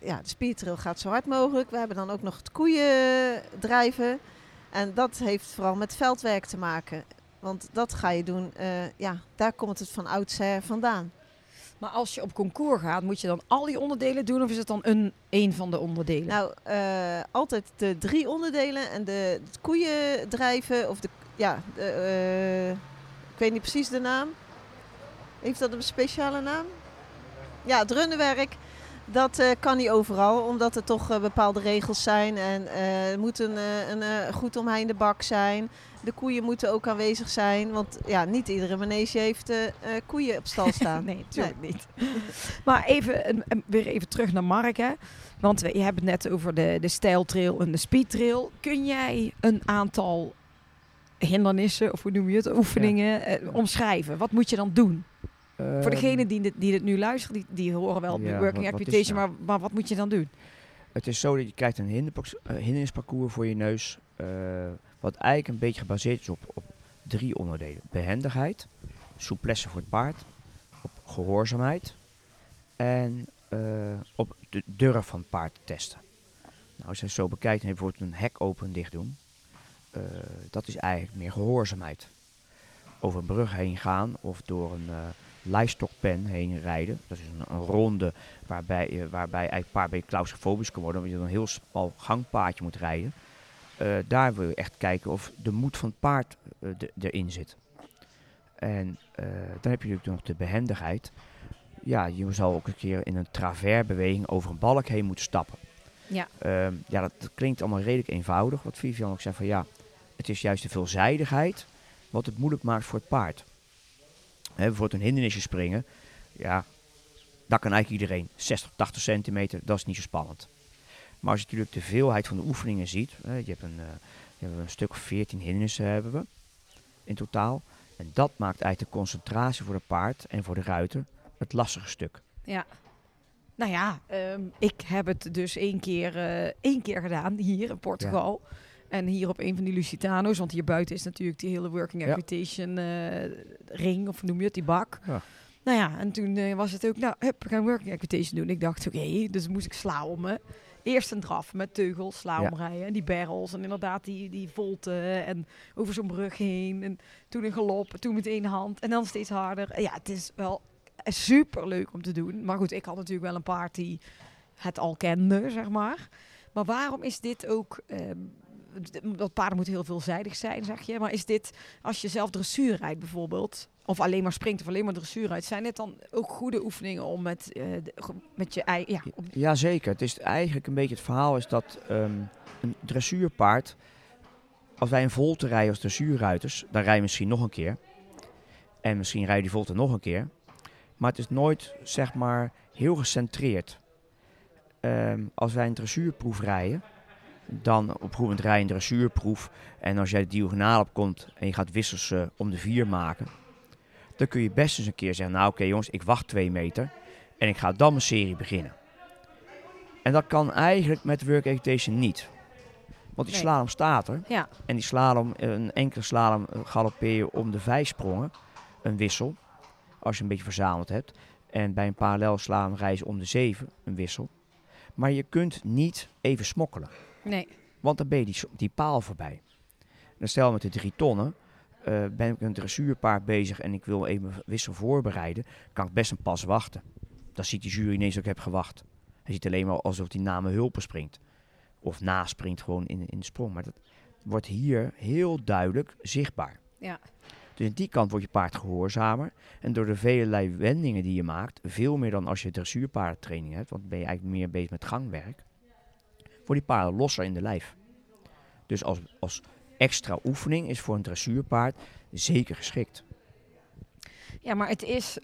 ja, de speedtrail gaat zo hard mogelijk. We hebben dan ook nog het koeien drijven. En dat heeft vooral met veldwerk te maken. Want dat ga je doen, eh, ja, daar komt het van oudsher vandaan. Maar als je op concours gaat, moet je dan al die onderdelen doen of is het dan een, een van de onderdelen? Nou, eh, altijd de drie onderdelen en de, koeien drijven of de, ja, de, eh, ik weet niet precies de naam. Heeft dat een speciale naam? Ja, het runnenwerk. Dat kan niet overal, omdat er toch bepaalde regels zijn. En er moet een, een goed omheinde bak zijn. De koeien moeten ook aanwezig zijn. Want ja, niet iedere manege heeft eh, eh, koeien op stal staan. Nee, natuurlijk niet. Maar even, weer even terug naar Mark, hè. Want we, je hebt het net over de, de stijltrail en de speedtrail. Kun jij een aantal hindernissen, of hoe noem je het, oefeningen, eh, omschrijven? Wat moet je dan doen? Voor Ehm, degenen die dit, die dit nu luisteren, die, die horen wel Ja, working wat- wat is amputation, nou? maar, maar wat moet je dan doen? Het is zo dat je krijgt een hindernisparcours voor je neus. eh, wat eigenlijk een beetje gebaseerd is op, op drie onderdelen. Behendigheid, souplesse voor het paard, op gehoorzaamheid en eh, op de durf van het paard te testen. Nou, als je zo bekijkt en bijvoorbeeld een hek open en dicht doen, eh, dat is eigenlijk meer gehoorzaamheid. Over een brug heen gaan of door een eh lijstokpen heen rijden. Dat is een, ronde waarbij, waarbij eigenlijk een paar beetje claustrofobisch kan worden, omdat je dan een heel smal gangpaadje moet rijden. Eh, daar wil je echt kijken of de moed van het paard eh, erin zit. En eh, dan heb je natuurlijk nog de behendigheid. Ja, je zal ook een keer in een traversbeweging over een balk heen moeten stappen. Ja. Ehm, ja, dat, dat klinkt allemaal redelijk eenvoudig. Wat Vivian ook zei van ja, het is juist de veelzijdigheid wat het moeilijk maakt voor het paard. Hè, bijvoorbeeld een hindernisje springen. Ja, dat kan eigenlijk iedereen. 60, 80 centimeter, dat is niet zo spannend. Maar als je natuurlijk de veelheid van de oefeningen ziet. Hè, je hebt een, eh, je hebt een stuk of 14 hindernissen hebben we in totaal. En dat maakt eigenlijk de concentratie voor de paard en voor de ruiter het lastige stuk. Ja. Nou ja, ehm, ik heb het dus één keer, eh, één keer gedaan hier in Portugal. En hier op een van die Lusitano's, want hier buiten is natuurlijk die hele working Ja. amputation eh, ring, of noem je het, die bak. Ja. Nou ja, en toen was het ook, nou, hup, we gaan working amputation doen. Ik dacht, oké, dus moest ik slalommen. Eerst een draf met teugels, slalom rijden. En die barrels en inderdaad die, die volten en over zo'n brug heen. En toen een galop, toen met één hand en dan steeds harder. Ja, het is wel super leuk om te doen. Maar goed, ik had natuurlijk wel een paard die het al kende, zeg maar. Maar waarom is dit ook... ehm, dat paarden moeten heel veelzijdig zijn, zeg je. Maar is dit, als je zelf dressuur rijdt bijvoorbeeld... of alleen maar springt of alleen maar dressuur rijdt... zijn dit dan ook goede oefeningen om met, eh, met je eigen... Ja, om- Jazeker. Het is eigenlijk een beetje het verhaal is dat ehm, een dressuurpaard, als wij een volte rijden als dressuurruiters, dan rijden we misschien nog een keer. En misschien rijden die volte nog een keer. Maar het is nooit, zeg maar, heel gecentreerd. Ehm, als wij een dressuurproef rijden, dan op het rijden een dressuurproef. En als jij de diagonaal op komt en je gaat wissels eh, om de vier maken, dan kun je best eens een keer zeggen, nou oké jongens, ik wacht twee meter. En ik ga dan mijn serie beginnen. En dat kan eigenlijk met work education niet. Want die Nee. slalom staat er. ja, En die slalom, een enkele slalom galoppeer je om de vijf sprongen. Een wissel. Als je een beetje verzameld hebt. En bij een parallel slalom reizen om de zeven. Een wissel. Maar je kunt niet even smokkelen. nee. Want dan ben je die, die paal voorbij. Dan stel met de drie tonnen. Eh, ben ik een dressuurpaard bezig en ik wil even mijn wissel voorbereiden. Kan ik best een pas wachten. Dan ziet die jury ineens dat ik heb gewacht. Hij ziet alleen maar alsof hij na mijn hulpen springt. Of naspringt gewoon in, in de sprong. Maar dat wordt hier heel duidelijk zichtbaar. Ja. Dus in die kant wordt je paard gehoorzamer. En door de vele wendingen die je maakt, veel meer dan als je dressuurpaardentraining hebt, want ben je eigenlijk meer bezig met gangwerk, voor die paarden losser in de lijf. Dus als, als extra oefening is voor een dressuurpaard zeker geschikt. Ja, maar het is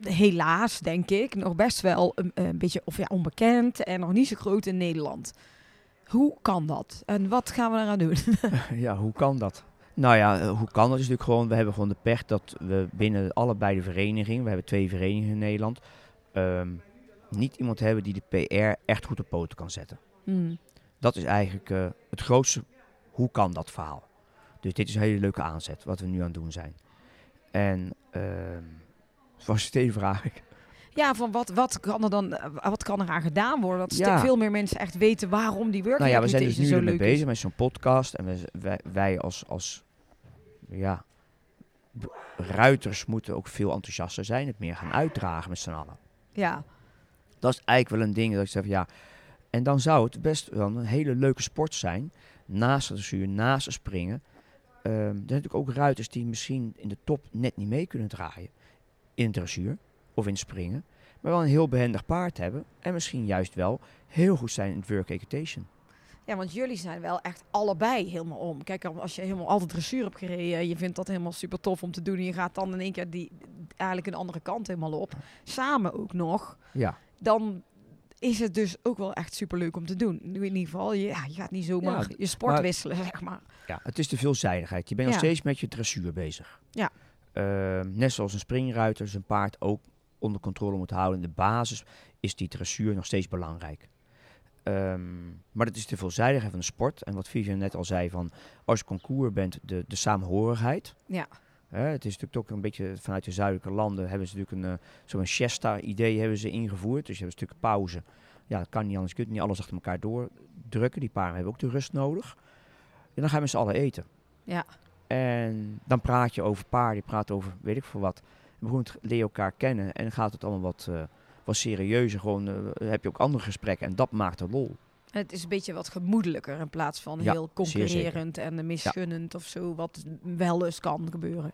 helaas, denk ik, nog best wel een, een beetje of ja, onbekend en nog niet zo groot in Nederland. Hoe kan dat? En wat gaan we eraan doen? ja, hoe kan dat? Nou ja, eh, hoe kan dat? is natuurlijk gewoon, we hebben gewoon de pech dat we binnen allebei de verenigingen, we hebben twee verenigingen in Nederland, ehm, niet iemand hebben die de PR echt goed op poten kan zetten. Hmm. Dat is eigenlijk eh, het grootste hoe kan dat verhaal. Dus dit is een hele leuke aanzet wat we nu aan het doen zijn. En ehm was het even vraag ik. Ja, van wat, wat kan er dan, eh, wat kan er aan gedaan worden? Dat Ja. veel meer mensen echt weten waarom die working Nou ja, we zijn dus nu ermee leuk bezig is. met zo'n podcast. En we, wij, wij als, als ja, ruiters moeten ook veel enthousiaster zijn. Het meer gaan uitdragen met z'n allen. Ja, Dat is eigenlijk wel een ding dat ik zeg ja. En dan zou het best wel een hele leuke sport zijn. Naast het dressuur, naast het springen. Ehm, er zijn natuurlijk ook ruiters die misschien in de top net niet mee kunnen draaien. In het dressuur of in het springen. Maar Maar wel een heel behendig paard hebben. En misschien juist wel heel goed zijn in het work equitation. Ja, want jullie zijn wel echt allebei helemaal om. Kijk, als je helemaal altijd dressuur hebt gereden, je vindt dat helemaal super tof om te doen. En je gaat dan in één keer die, eigenlijk een andere kant helemaal op. Samen ook nog. Ja, Dan is het dus ook wel echt super leuk om te doen. In ieder geval, je, ja, je gaat niet zomaar Ja, je sport maar- wisselen, zeg maar. ja, het is de veelzijdigheid. Je bent nog steeds met je dressuur bezig. Ja. Ehm, net zoals een springruiter zijn paard ook onder controle moet houden. In de basis is die dressuur nog steeds belangrijk. Ehm, maar het is de veelzijdigheid van de sport. En wat Vivian net al zei, van als je concours bent, de, de saamhorigheid. Ja. Hè, het is natuurlijk ook een beetje vanuit de zuidelijke landen hebben ze natuurlijk een uh, zo'n siesta-idee hebben ze ingevoerd. Dus je hebt een stuk pauze. Ja, dat kan niet anders. Je kunt niet alles achter elkaar doordrukken. Die paarden hebben ook de rust nodig. En dan gaan we met z'n allen eten. Ja. En dan praat je over paarden, je praat over weet ik veel wat. Je begint leer je elkaar kennen en gaat het allemaal wat, eh, wat serieuzer. Gewoon eh, heb je ook andere gesprekken en dat maakt het lol. Het is een beetje wat gemoedelijker in plaats van Ja, heel concurrerend en misgunnend of zo, wat wel eens kan gebeuren.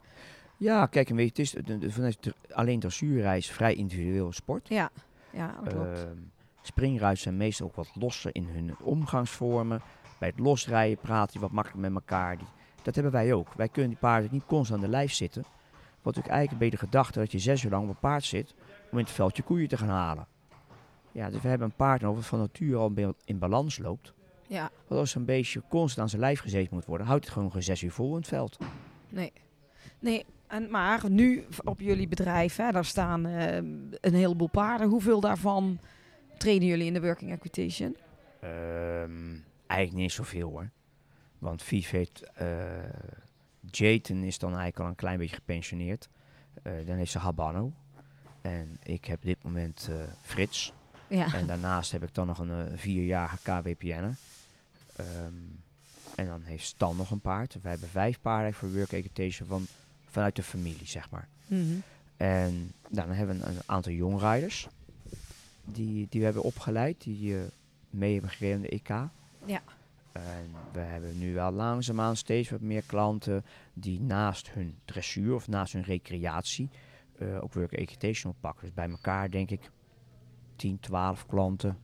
Ja, kijk, en weet je, het is vanuit alleen dressuurreis vrij individueel sport. Ja, ja dat klopt. Ehm, springruiters zijn meestal ook wat losser in hun omgangsvormen. Bij het losrijden praat je wat makkelijker met elkaar. Die, dat hebben wij ook. Wij kunnen die paarden niet constant aan de lijf zitten. Wat natuurlijk eigenlijk beetje de gedachte dat je zes uur lang op een paard zit om in het veldje koeien te gaan halen. Ja, dus we hebben een paard nodig van nature al in balans loopt. ja, Want als een beestje constant aan zijn lijf gezeten moet worden, houdt het gewoon geen zes uur vol in het veld. nee. Nee, en, maar nu op jullie bedrijf, hè, daar staan eh, een heleboel paarden. Hoeveel daarvan trainen jullie in de working equitation? Ehm, eigenlijk niet zoveel hoor. Want Viv heeft... Jayton is dan eigenlijk al een klein beetje gepensioneerd. Eh, dan heeft ze Habano. En ik heb op dit moment Frits. Ja, En daarnaast heb ik dan nog een eh, vierjarige KWPN'er. Ehm en dan heeft Stan nog een paard. Wij hebben vijf paarden voor work equitation van, vanuit de familie, zeg maar. Mhm. En nou, dan hebben we een, een aantal jongrijders die, die we hebben opgeleid, die eh, mee hebben gereden aan de EK. Ja. En we hebben nu wel langzaamaan steeds wat meer klanten die naast hun dressuur of naast hun recreatie eh, ook work equitation oppakken. Dus bij elkaar denk ik 10, 12 klanten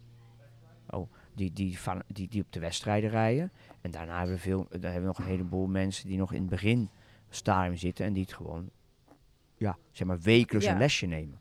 oh, die, die, van, die, die op de wedstrijden rijden. En daarna hebben we, veel, dan hebben we nog een heleboel mensen die nog in het begin stadium zitten en die het gewoon ja, zeg maar wekelijks Ja. een lesje nemen.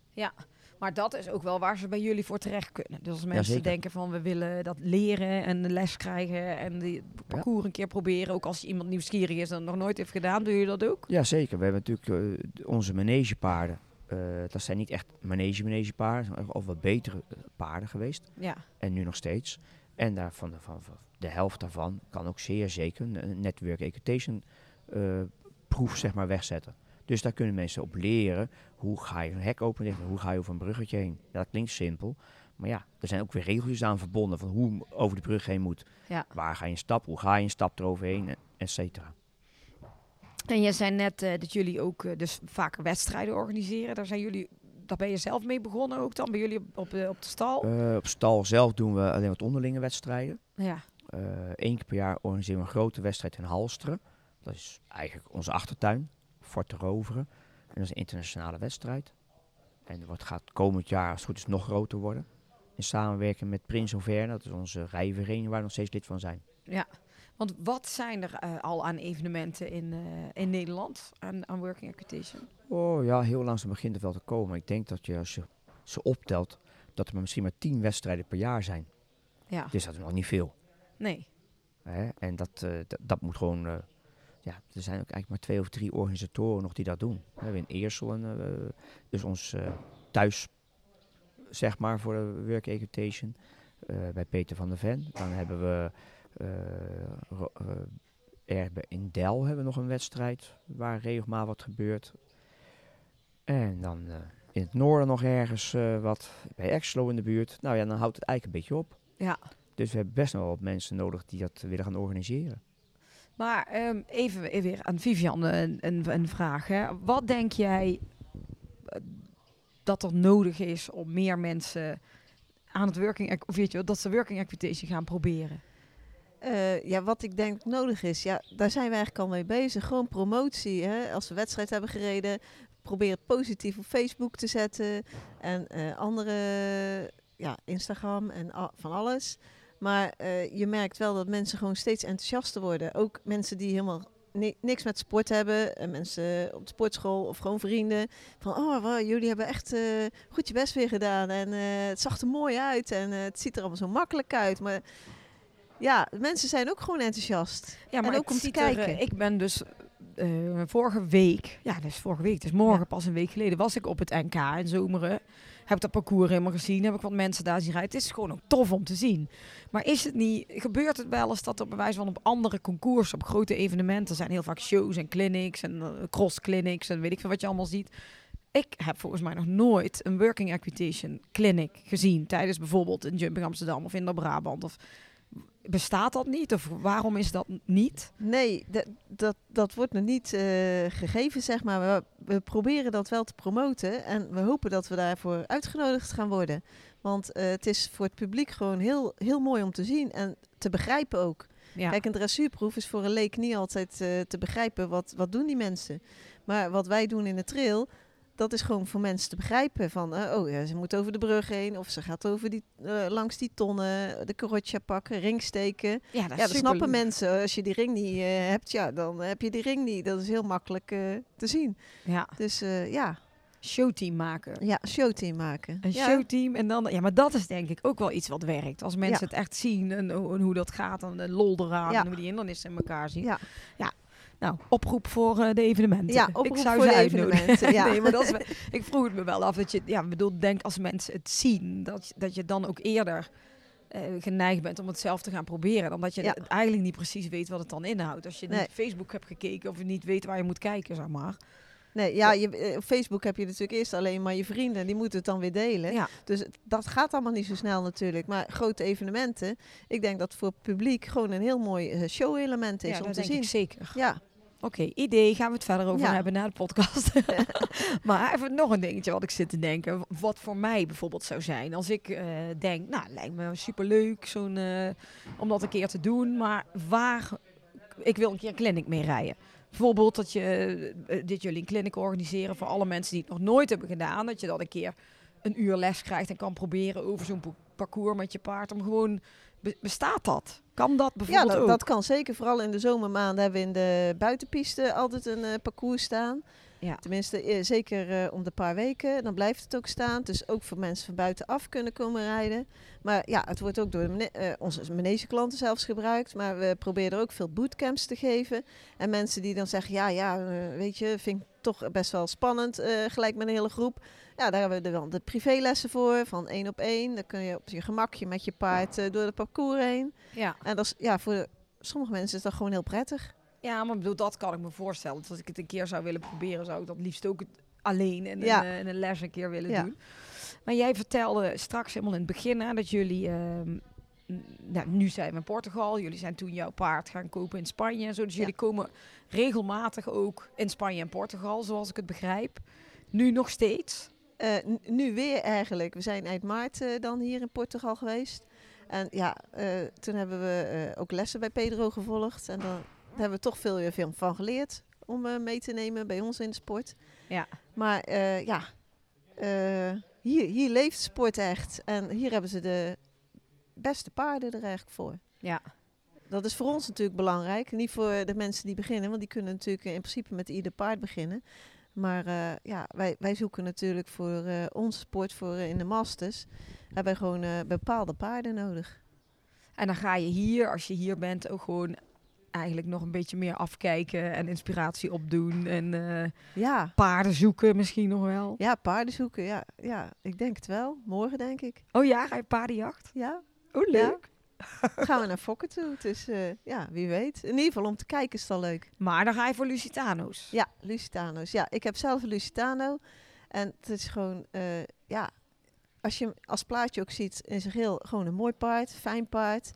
Maar dat is ook wel waar ze bij jullie voor terecht kunnen. Dus als mensen denken van we willen dat leren en de les krijgen en die parcours een keer proberen. Ook als iemand nieuwsgierig is en het nog nooit heeft gedaan, doe je dat ook? Ja, zeker. We hebben natuurlijk eh, onze manegepaarden. Eh dat zijn niet echt manege-manegepaarden, dat zijn al wat betere eh, paarden geweest. Ja, En nu nog steeds. En daarvan, van, van de helft daarvan kan ook zeer zeker een- network equitation eh, proef zeg maar, wegzetten. Dus daar kunnen mensen op leren. Hoe ga je een hek openen? Hoe ga je over een bruggetje heen? Ja, dat klinkt simpel. Maar ja, er zijn ook weer regeltjes aan verbonden van hoe over de brug heen moet. Ja. Waar ga je een stap? Hoe ga je een stap eroverheen? En- Et cetera. En je zei net eh, dat jullie ook eh, dus vaker wedstrijden organiseren. Daar, zijn jullie, daar ben je zelf mee begonnen ook dan bij jullie op, de, op de stal? Eh, op stal zelf doen we alleen wat onderlinge wedstrijden. ja, Eén keer per jaar organiseren we een grote wedstrijd in Halsteren. Dat is eigenlijk onze achtertuin, Fort de Roveren. En dat is een internationale wedstrijd. En dat gaat komend jaar, als het goed is, nog groter worden. In samenwerking met Prins Auvergne, dat is onze rijvereniging waar we nog steeds lid van zijn. Want wat zijn er eh, al aan evenementen in, eh, in Nederland aan, aan working equitation? Oh ja, heel langzaam begint het wel te komen. Ik denk dat je, als je ze optelt, dat er misschien maar tien wedstrijden per jaar zijn. Ja, Dus dat is nog niet veel. nee. Hè? En dat, eh, dat, moet gewoon. ja, er zijn ook eigenlijk maar twee of drie organisatoren nog die dat doen. We hebben in Eersel, en, dus ons thuis, zeg maar, voor de work equitation. bij Peter van der Ven. Dan hebben we eh, eh, in Del hebben we nog een wedstrijd waar regelmatig wat gebeurt. En dan eh, in het noorden nog ergens wat bij Exlo in de buurt. Nou ja, dan houdt het eigenlijk een beetje op. Ja. Dus we hebben best wel wat mensen nodig die dat willen gaan organiseren. Maar ehm, even, even weer aan Vivian een, een, een vraag. Hè. Wat denk jij dat er nodig is om meer mensen aan het working, of weet je, dat ze working equitation gaan proberen? Eh, ja, wat ik denk nodig is, ja, daar zijn we eigenlijk al mee bezig. Gewoon promotie. Hè? Als we wedstrijd hebben gereden, probeer het positief op Facebook te zetten. En eh, andere, ja, Instagram en van alles. Maar eh, je merkt wel dat mensen gewoon steeds enthousiaster worden. Ook mensen die helemaal ni- niks met sport hebben. En mensen op de sportschool of gewoon vrienden. Van, oh, jullie hebben echt goed je best weer gedaan. En het zag er mooi uit. En het ziet er allemaal zo makkelijk uit. Maar ja, mensen zijn ook gewoon enthousiast. Ja, maar En ook om te er, kijken. ik ben dus eh, vorige week, ja, dus vorige week, dus morgen Ja. pas een week geleden, was ik op het NK in Zomeren. Heb dat parcours helemaal gezien, heb ik wat mensen daar zien rijden. Het is gewoon ook tof om te zien. Maar is het niet, gebeurt het wel eens dat er bij wijze van op andere concours, op grote evenementen, zijn heel vaak shows en clinics en eh, cross clinics en weet ik veel wat je allemaal ziet. Ik heb volgens mij nog nooit een working equitation clinic gezien tijdens bijvoorbeeld een Jumping Amsterdam of in de Brabant. Of bestaat dat niet? Of waarom is dat niet? Nee, dat, dat, dat wordt nog niet eh, gegeven, zeg maar. We, we proberen dat wel te promoten. En we hopen dat we daarvoor uitgenodigd gaan worden. Want eh, het is voor het publiek gewoon heel, heel mooi om te zien en te begrijpen ook. Ja. Kijk, een dressuurproef is voor een leek niet altijd eh, te begrijpen. Wat, wat doen die mensen? Maar wat wij doen in de trail, dat is gewoon voor mensen te begrijpen. Van, eh, oh ja, ze moet over de brug heen. Of ze gaat over die, eh, langs die tonnen, de carotja pakken, ring steken. ja, dat, is Ja, dat snappen mensen. Als je die ring niet eh, hebt, ja, dan heb je die ring niet. Dat is heel makkelijk te zien. Ja, Dus ja, showteam maken. ja, showteam maken. Een ja. showteam en dan, ja, maar dat is denk ik ook wel iets wat werkt. Als mensen Ja. het echt zien en hoe dat gaat en de lol eraan Ja. en hoe die hindernissen in elkaar zien. Ja. Nou, oproep voor eh, de evenementen. Ja, ik oproep zou voor ze de evenementen, ja. nee, maar dat is, ik vroeg het me wel af dat je, ja, ik bedoel, denk als mensen het zien, dat, je- dat je dan ook eerder eh, geneigd bent om het zelf te gaan proberen, dan dat je Ja. eigenlijk niet precies weet wat het dan inhoudt. Als je Nee. niet Facebook hebt gekeken of je niet weet waar je moet kijken, zeg maar. Nee, ja, je, eh, op Facebook heb je natuurlijk eerst alleen maar je vrienden. Die moeten het dan weer delen. Ja. Dus dat gaat allemaal niet zo snel natuurlijk. Maar grote evenementen, ik denk dat voor het publiek gewoon een heel mooi show-element is ja, om dat te denk zien. ik zeker. Ja, Oké, idee gaan we het verder over Ja. hebben na de podcast. maar even nog een dingetje wat ik zit te denken. Wat voor mij bijvoorbeeld zou zijn. Als ik eh, denk, nou, lijkt me superleuk zo'n, eh, om dat een keer te doen. Maar waar, ik wil een keer een clinic mee rijden. Bijvoorbeeld dat je, eh, dit jullie een clinic organiseren voor alle mensen die het nog nooit hebben gedaan. Dat je dat een keer een uur les krijgt en kan proberen over zo'n pa- parcours met je paard. Om gewoon, bestaat dat? Kan dat ja bijvoorbeeld dat, ook? dat kan zeker. Vooral in de zomermaanden hebben we in de buitenpiste altijd een eh, parcours staan. Ja. Tenminste, eh, zeker eh, om de paar weken. Dan blijft het ook staan. Dus ook voor mensen van buitenaf kunnen komen rijden. Maar ja, het wordt ook door onze manegeklanten zelfs gebruikt. Maar we proberen ook veel bootcamps te geven. En mensen die dan zeggen, ja, ja, weet je, vind ik toch best wel spannend, gelijk met een hele groep. Ja, daar hebben we dan de privélessen voor, van één op één. Dan kun je op je gemakje met je paard eh, door het parcours heen. ja. En dat is, ja, voor sommige mensen is dat gewoon heel prettig. Ja, maar bedoel, dat kan ik me voorstellen. Dus als ik het een keer zou willen proberen, zou ik dat liefst ook het alleen in, Ja. een, eh, een les een keer willen Ja. doen. Maar jij vertelde straks helemaal in het begin hè, dat jullie, ehm, nou, nu zijn we in Portugal, jullie zijn toen jouw paard gaan kopen in Spanje en zo. Dus Ja. jullie komen regelmatig ook in Spanje en Portugal, zoals ik het begrijp. Nu nog steeds. Eh, nu weer eigenlijk. We zijn eind maart eh, dan hier in Portugal geweest. En ja, eh, toen hebben we ook lessen bij Pedro gevolgd. En dan hebben we toch veel weer veel van geleerd om mee te nemen bij ons in de sport. Ja. Maar ja, hier, hier leeft sport echt. En hier hebben ze de beste paarden er eigenlijk voor. Ja. Dat is voor ons natuurlijk belangrijk. Niet voor de mensen die beginnen, want die kunnen natuurlijk in principe met ieder paard beginnen. Maar eh, ja, wij, wij zoeken natuurlijk voor eh, onze sport, voor in de masters, hebben wij gewoon eh, bepaalde paarden nodig. En dan ga je hier, als je hier bent, ook gewoon eigenlijk nog een beetje meer afkijken en inspiratie opdoen. En Ja, paarden zoeken misschien nog wel. ja paarden zoeken, ja, ja, ik denk het wel. Morgen denk ik. Oh ja, ga je paardenjacht? Ja, Oh, leuk. Gaan we naar Fokken toe. Dus eh, ja, wie weet. In ieder geval om te kijken is het al leuk. Maar dan ga je voor Lusitano's. Ja, Lusitano's. Ja, ik heb zelf een Lusitano. En het is gewoon, eh, ja, als je hem als plaatje ook ziet in zijn geheel, gewoon een mooi paard, fijn paard.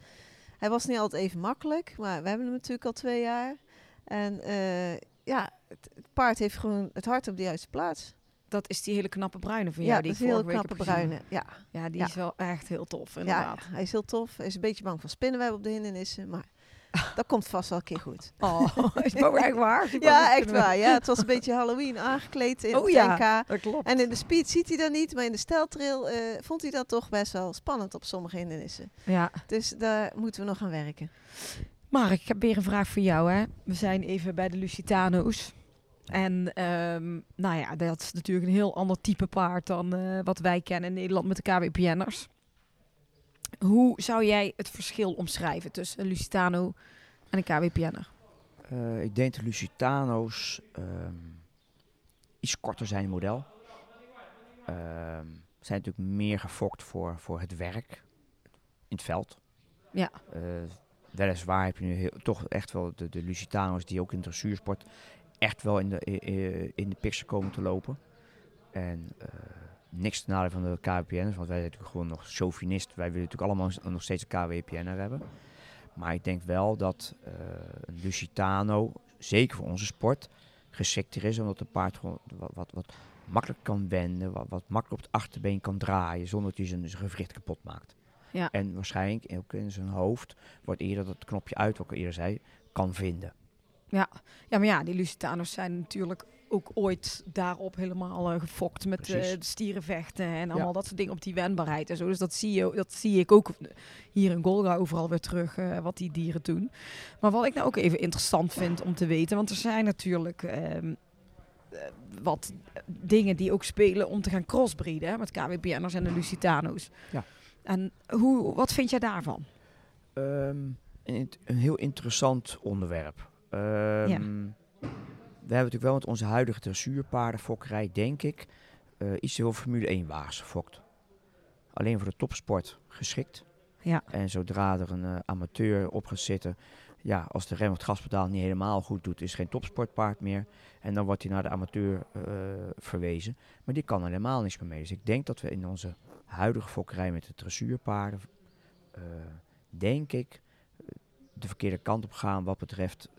Hij was niet altijd even makkelijk, maar we hebben hem natuurlijk al twee jaar. En eh, ja, het, het paard heeft gewoon het hart op de juiste plaats. Dat is die hele knappe bruine van Ja, jou dat die is heel knappe bruine. Ja, Ja, die Ja. is wel echt heel tof, ja, inderdaad. hij is heel tof. Hij is een beetje bang van spinnenweb op de hindernissen, maar Dat komt vast wel een keer goed. Oh, is het ook echt waar? Ja, echt waar. Ja, het was een beetje Halloween aangekleed in Oh het ja. Dat klopt. En in de speed ziet hij dat niet, maar in de steltrail eh, vond hij dat toch best wel spannend op sommige hindernissen. Ja. Dus daar moeten we nog aan werken. Mark, ik heb weer een vraag voor jou. Hè. We zijn even bij de Lusitano's. En ehm, nou ja, dat is natuurlijk een heel ander type paard dan eh, wat wij kennen in Nederland met de KWPN'ers. Hoe zou jij het verschil omschrijven tussen een Lusitano en een KWPN'er? Eh, ik denk de Lusitano's ehm, iets korter zijn in model. Ehm, zijn natuurlijk meer gefokt voor, voor het werk in het veld. Ja. Eh, weliswaar heb je nu heel, toch echt wel de, de Lusitano's die ook in dressuursport echt wel in de, in de komen te lopen. En eh, niks ten nadele van de KWPN'ers, want wij zijn natuurlijk gewoon nog chauvinist. Wij willen natuurlijk allemaal nog steeds een KWPN'er hebben. Maar ik denk wel dat een Lusitano, zeker voor onze sport, geschikter is. Omdat een paard gewoon wat, wat, wat makkelijk kan wenden, wat, wat makkelijk op het achterbeen kan draaien, zonder dat hij zijn, zijn gewricht kapot maakt. Ja. En waarschijnlijk ook in zijn hoofd wordt eerder dat knopje uit, wat ik eerder zei, kan vinden. Ja, maar ja, die Lusitanos zijn natuurlijk ook ooit daarop helemaal eh, gefokt met eh, de stierenvechten en allemaal Ja. dat soort dingen op die wendbaarheid en zo. Dus dat zie, je, dat zie ik ook hier in Golga overal weer terug, eh, wat die dieren doen. Maar wat ik nou ook even interessant vind om te weten, want er zijn natuurlijk ehm, eh, wat dingen die ook spelen om te gaan crossbreeden hè, met KWPN'ers en de Lusitano's. Ja. En hoe, wat vind jij daarvan? Ehm, een, een heel interessant onderwerp. Ehm, We hebben natuurlijk wel met onze huidige dressuurpaardenfokkerij, denk ik, eh, iets te veel Formule 1 wagens gefokt. Alleen voor de topsport geschikt. Ja. En zodra er een eh, amateur op gaat zitten, ja, als de rem of het gaspedaal niet helemaal goed doet, is geen topsportpaard meer. En dan wordt hij naar de amateur eh, verwezen. Maar die kan er helemaal niks meer mee. Dus ik denk dat we in onze huidige fokkerij met de dressuurpaarden, denk ik, de verkeerde kant op gaan wat betreft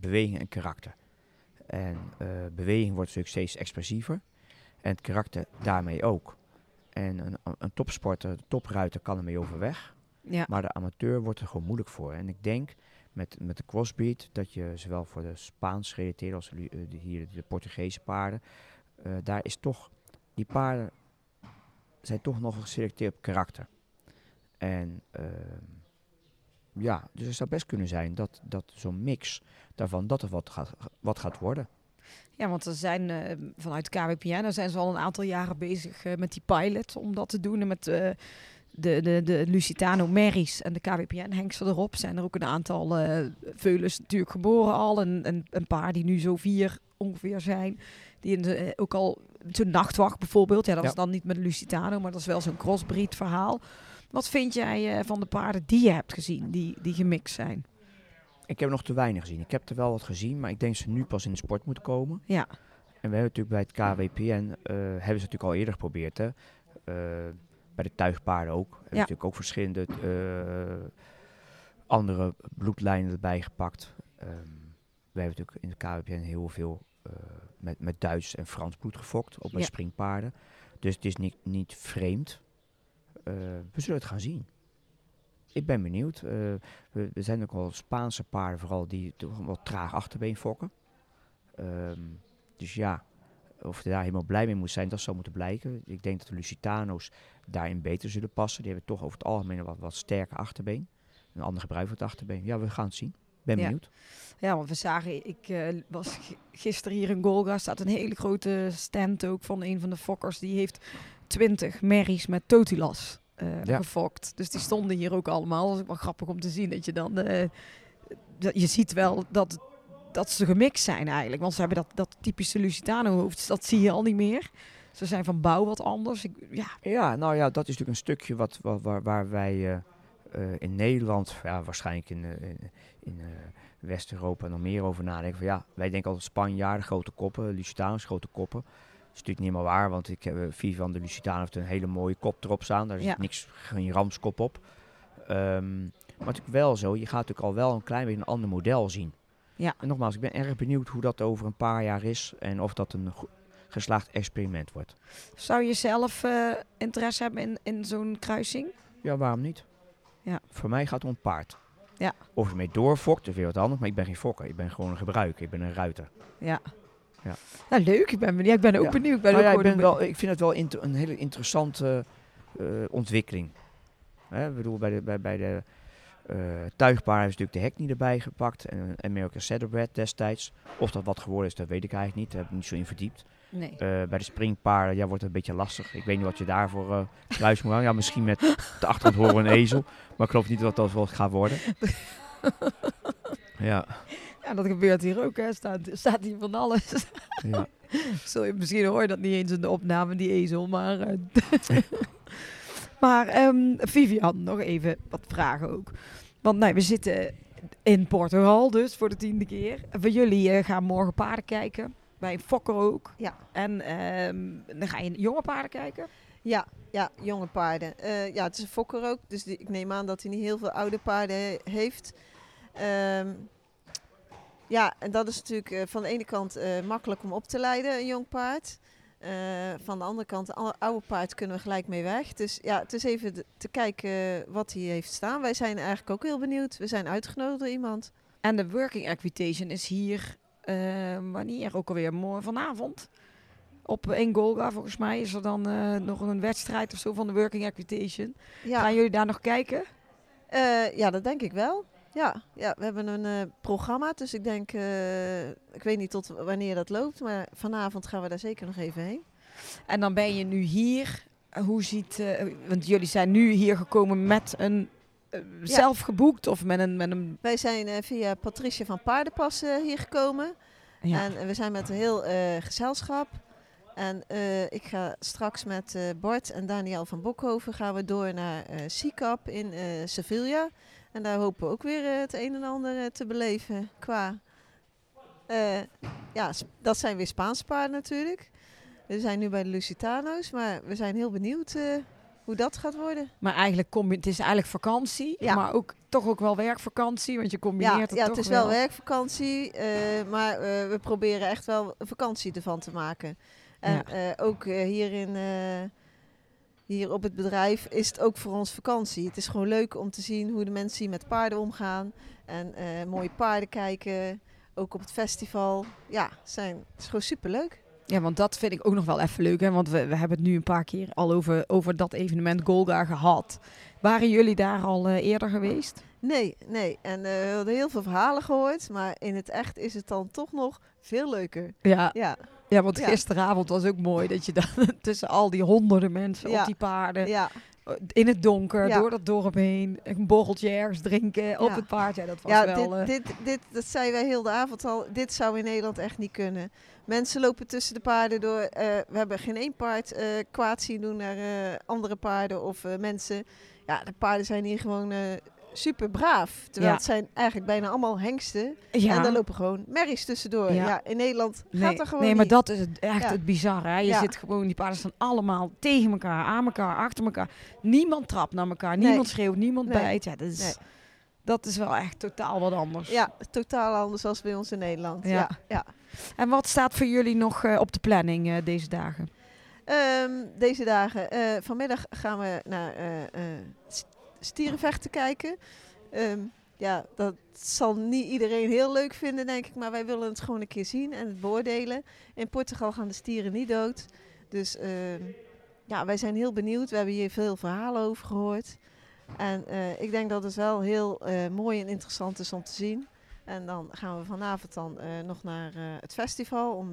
beweging en karakter. En eh, beweging wordt natuurlijk steeds expressiever. En het karakter daarmee ook. En een, een topsporter, een topruiter kan ermee overweg. Ja. Maar de amateur wordt er gewoon moeilijk voor. En ik denk met, met de crossbreed dat je zowel voor de Spaans gerelateerde als de, eh, de, hier de Portugese paarden, eh, daar is toch, die paarden zijn toch nog geselecteerd op karakter. En ehm, ja, dus het zou best kunnen zijn dat, dat zo'n mix daarvan, dat er wat gaat, wat gaat worden. Ja, want er zijn eh, vanuit KWPN, zijn ze al een aantal jaren bezig eh, met die pilot om dat te doen. En met eh, de, de, de Lusitano Merries en de KWPN hengsten erop. Zijn er ook een aantal veulens natuurlijk geboren al. En, en een paar die nu zo vier ongeveer zijn. Die in de, ook al zo'n nachtwacht bijvoorbeeld. Ja, dat Ja. is dan niet met Lusitano, maar dat is wel zo'n crossbreed verhaal. Wat vind jij eh, van de paarden die je hebt gezien, die, die gemixt zijn? Ik heb nog te weinig gezien. Ik heb er wel wat gezien, maar ik denk dat ze nu pas in de sport moeten komen. Ja. En we hebben natuurlijk bij het KWPN, eh, hebben ze natuurlijk al eerder geprobeerd. Hè? Eh, bij de tuigpaarden ook. Hebben Ja. natuurlijk ook verschillende andere bloedlijnen erbij gepakt. Ehm, we hebben natuurlijk in de KWPN heel veel met, met Duits en Frans bloed gefokt, ook bij Ja. springpaarden. Dus het is niet, niet vreemd. Eh, we zullen het gaan zien. Ik ben benieuwd. Eh, we, er zijn ook wel Spaanse paarden vooral die toch wel traag achterbeen fokken. Ehm, dus ja, of je daar helemaal blij mee moet zijn, dat zou moeten blijken. Ik denk dat de Lusitano's daarin beter zullen passen. Die hebben toch over het algemeen een wat, wat sterker achterbeen. Een ander gebruik van het achterbeen. Ja, we gaan het zien. Ben Ja. benieuwd. Ja, want we zagen, ik eh, was gisteren hier in Golga, staat een hele grote stand ook van een van de fokkers. Die heeft 20 merries met totilas Ja. gefokt. Dus die stonden hier ook allemaal. Dat is wel grappig om te zien dat je dan, eh, dat je ziet wel dat, dat ze gemixt zijn eigenlijk. Want ze hebben dat, dat typische Lusitano hoofd, dat zie je al niet meer. Ze zijn van bouw wat anders. Ik, ja, Ja, nou ja, dat is natuurlijk een stukje wat, wa- waar, waar wij eh, in Nederland, ja, waarschijnlijk in, in, in West-Europa nog meer over nadenken. Van, ja, wij denken altijd Spanjaarden, grote koppen, Lusitanos, grote koppen. Is natuurlijk niet helemaal waar, want ik heb uh, Vivan de Lusitano heeft een hele mooie kop erop staan. Daar is Ja. niks, geen ramskop op. Ehm, maar natuurlijk wel zo, je gaat natuurlijk al wel een klein beetje een ander model zien. Ja. En nogmaals, ik ben erg benieuwd hoe dat over een paar jaar is en of dat een geslaagd experiment wordt. zou je zelf eh, interesse hebben in, in zo'n kruising? Ja, waarom niet? Ja. Voor mij gaat het om paard. Ja. Of je mee doorfokt, is weer wat anders. Maar ik ben geen fokker. Ik ben gewoon een gebruiker. Ik ben een ruiter. Ja. Ja. Nou, leuk. Ik ben, benieuwd. ik ben ook Ja. benieuwd. Ik ben Nou ook ja, ik, ben wel, ik vind het wel inter- een hele interessante eh, ontwikkeling. Hè, ik bedoel, bij de, bij, bij de eh tuigpaarden hebben ze natuurlijk de hek niet erbij gepakt. En American Saddlebred destijds. Of dat wat geworden is, dat weet ik eigenlijk niet. Daar heb ik niet zo in verdiept. Nee. Eh, bij de springpaarden ja, wordt het een beetje lastig. Ik weet niet wat je daarvoor eh kruis moet hangen. Ja, misschien met de achtergrond horen een ezel. Maar ik geloof niet dat dat wel gaat worden. Ja, Ja, dat gebeurt hier ook. Hè. Staat, staat hier van alles. ja. Zul je, misschien hoor je dat niet eens in de opname, die ezel. Maar, eh, maar ehm, Vivian, nog even wat vragen ook. Want nou, we zitten in Portugal dus voor de tiende keer. Voor jullie eh, gaan morgen paarden kijken. Bij Fokker ook. Ja. En ehm, dan ga je jonge paarden kijken. Ja, ja, jonge paarden. Eh, ja, het is een fokker ook, dus die, ik neem aan dat hij niet heel veel oude paarden he- heeft. Ehm, ja, en dat is natuurlijk eh, van de ene kant eh, makkelijk om op te leiden, een jong paard. Eh, van de andere kant, een oude- paard kunnen we gelijk mee weg. Dus ja, het is even de- te kijken wat hij heeft staan. Wij zijn eigenlijk ook heel benieuwd. We zijn uitgenodigd door iemand. En de working equitation is hier, wanneer ook alweer, morgen vanavond. Op in Golga, volgens mij, is er dan nog een wedstrijd of zo van de working equitation. Ja, Gaan jullie daar nog kijken? Ja, dat denk ik wel. Ja, ja we hebben een eh, programma, dus ik denk, eh, ik weet niet tot wanneer dat loopt, maar vanavond gaan we daar zeker nog even heen. En dan ben je nu hier. Hoe ziet, eh, want jullie zijn nu hier gekomen met een zelf geboekt of met een, met een Wij zijn via Patricia van Paardenpas hier gekomen ja. en we zijn met een heel gezelschap. En ik ga straks met Bart en Daniel van Bokhoven gaan we door naar SICAP in Sevilla. En daar hopen we ook weer eh, het een en ander eh, te beleven qua... eh, ja, dat zijn weer Spaanse paarden natuurlijk. We zijn nu bij de Lusitano's, maar we zijn heel benieuwd hoe dat gaat worden. maar eigenlijk kom je, het is eigenlijk vakantie, Ja. maar ook toch ook wel werkvakantie, want je combineert Ja, het ja toch het is wel werkvakantie, maar we proberen echt wel een vakantie ervan te maken. En Ja. ook eh, hier, op het bedrijf is het ook voor ons vakantie. Het is gewoon leuk om te zien hoe de mensen hier met paarden omgaan. En eh, mooie paarden kijken, ook op het festival. Ja, zijn, het is gewoon superleuk. Ja, want dat vind ik ook nog wel even leuk, hè? want we, we hebben het nu een paar keer al over, over dat evenement Golga gehad. Waren jullie daar al eh, eerder geweest? Nee, nee. En eh, we hadden heel veel verhalen gehoord, maar in het echt is het dan toch nog veel leuker. Ja, Ja, ja want Ja. gisteravond was ook mooi dat je dan tussen al die honderden mensen Ja. op die paarden, ja. in het donker, door dat dorp heen, een borreltje ergens drinken op het paard. Ja, dat was Ja, wel... dit, eh, dit, dit, dat zeiden wij heel de avond al. Dit zou in Nederland echt niet kunnen. Mensen lopen tussen de paarden door. eh, we hebben geen één paard eh, kwaad zien doen naar eh, andere paarden of eh, mensen. Ja, de paarden zijn hier gewoon eh, super braaf. Terwijl Ja. het zijn eigenlijk bijna allemaal hengsten. ja. En daar lopen gewoon merries tussendoor. Ja. Ja. in Nederland gaat er gewoon nee, maar niet. dat is het, echt het bizarre. Hè? Je zit gewoon, die paarden staan allemaal tegen elkaar, aan elkaar, achter elkaar. Niemand trapt naar elkaar, niemand Nee. schreeuwt, niemand Nee. bijt. Ja, dat, is, dat is wel echt totaal wat anders. Ja, totaal anders dan bij ons in Nederland. Ja. Ja. En wat staat voor jullie nog eh, op de planning eh, deze dagen? Ehm, deze dagen. eh, vanmiddag gaan we naar stierenvechten kijken. Ehm, ja, dat zal niet iedereen heel leuk vinden, denk ik. Maar wij willen het gewoon een keer zien en het beoordelen. In Portugal gaan de stieren niet dood. Dus ehm, ja, wij zijn heel benieuwd. We hebben hier veel verhalen over gehoord. En eh, ik denk dat het wel heel eh, mooi en interessant is om te zien. En dan gaan we vanavond dan eh, nog naar het festival om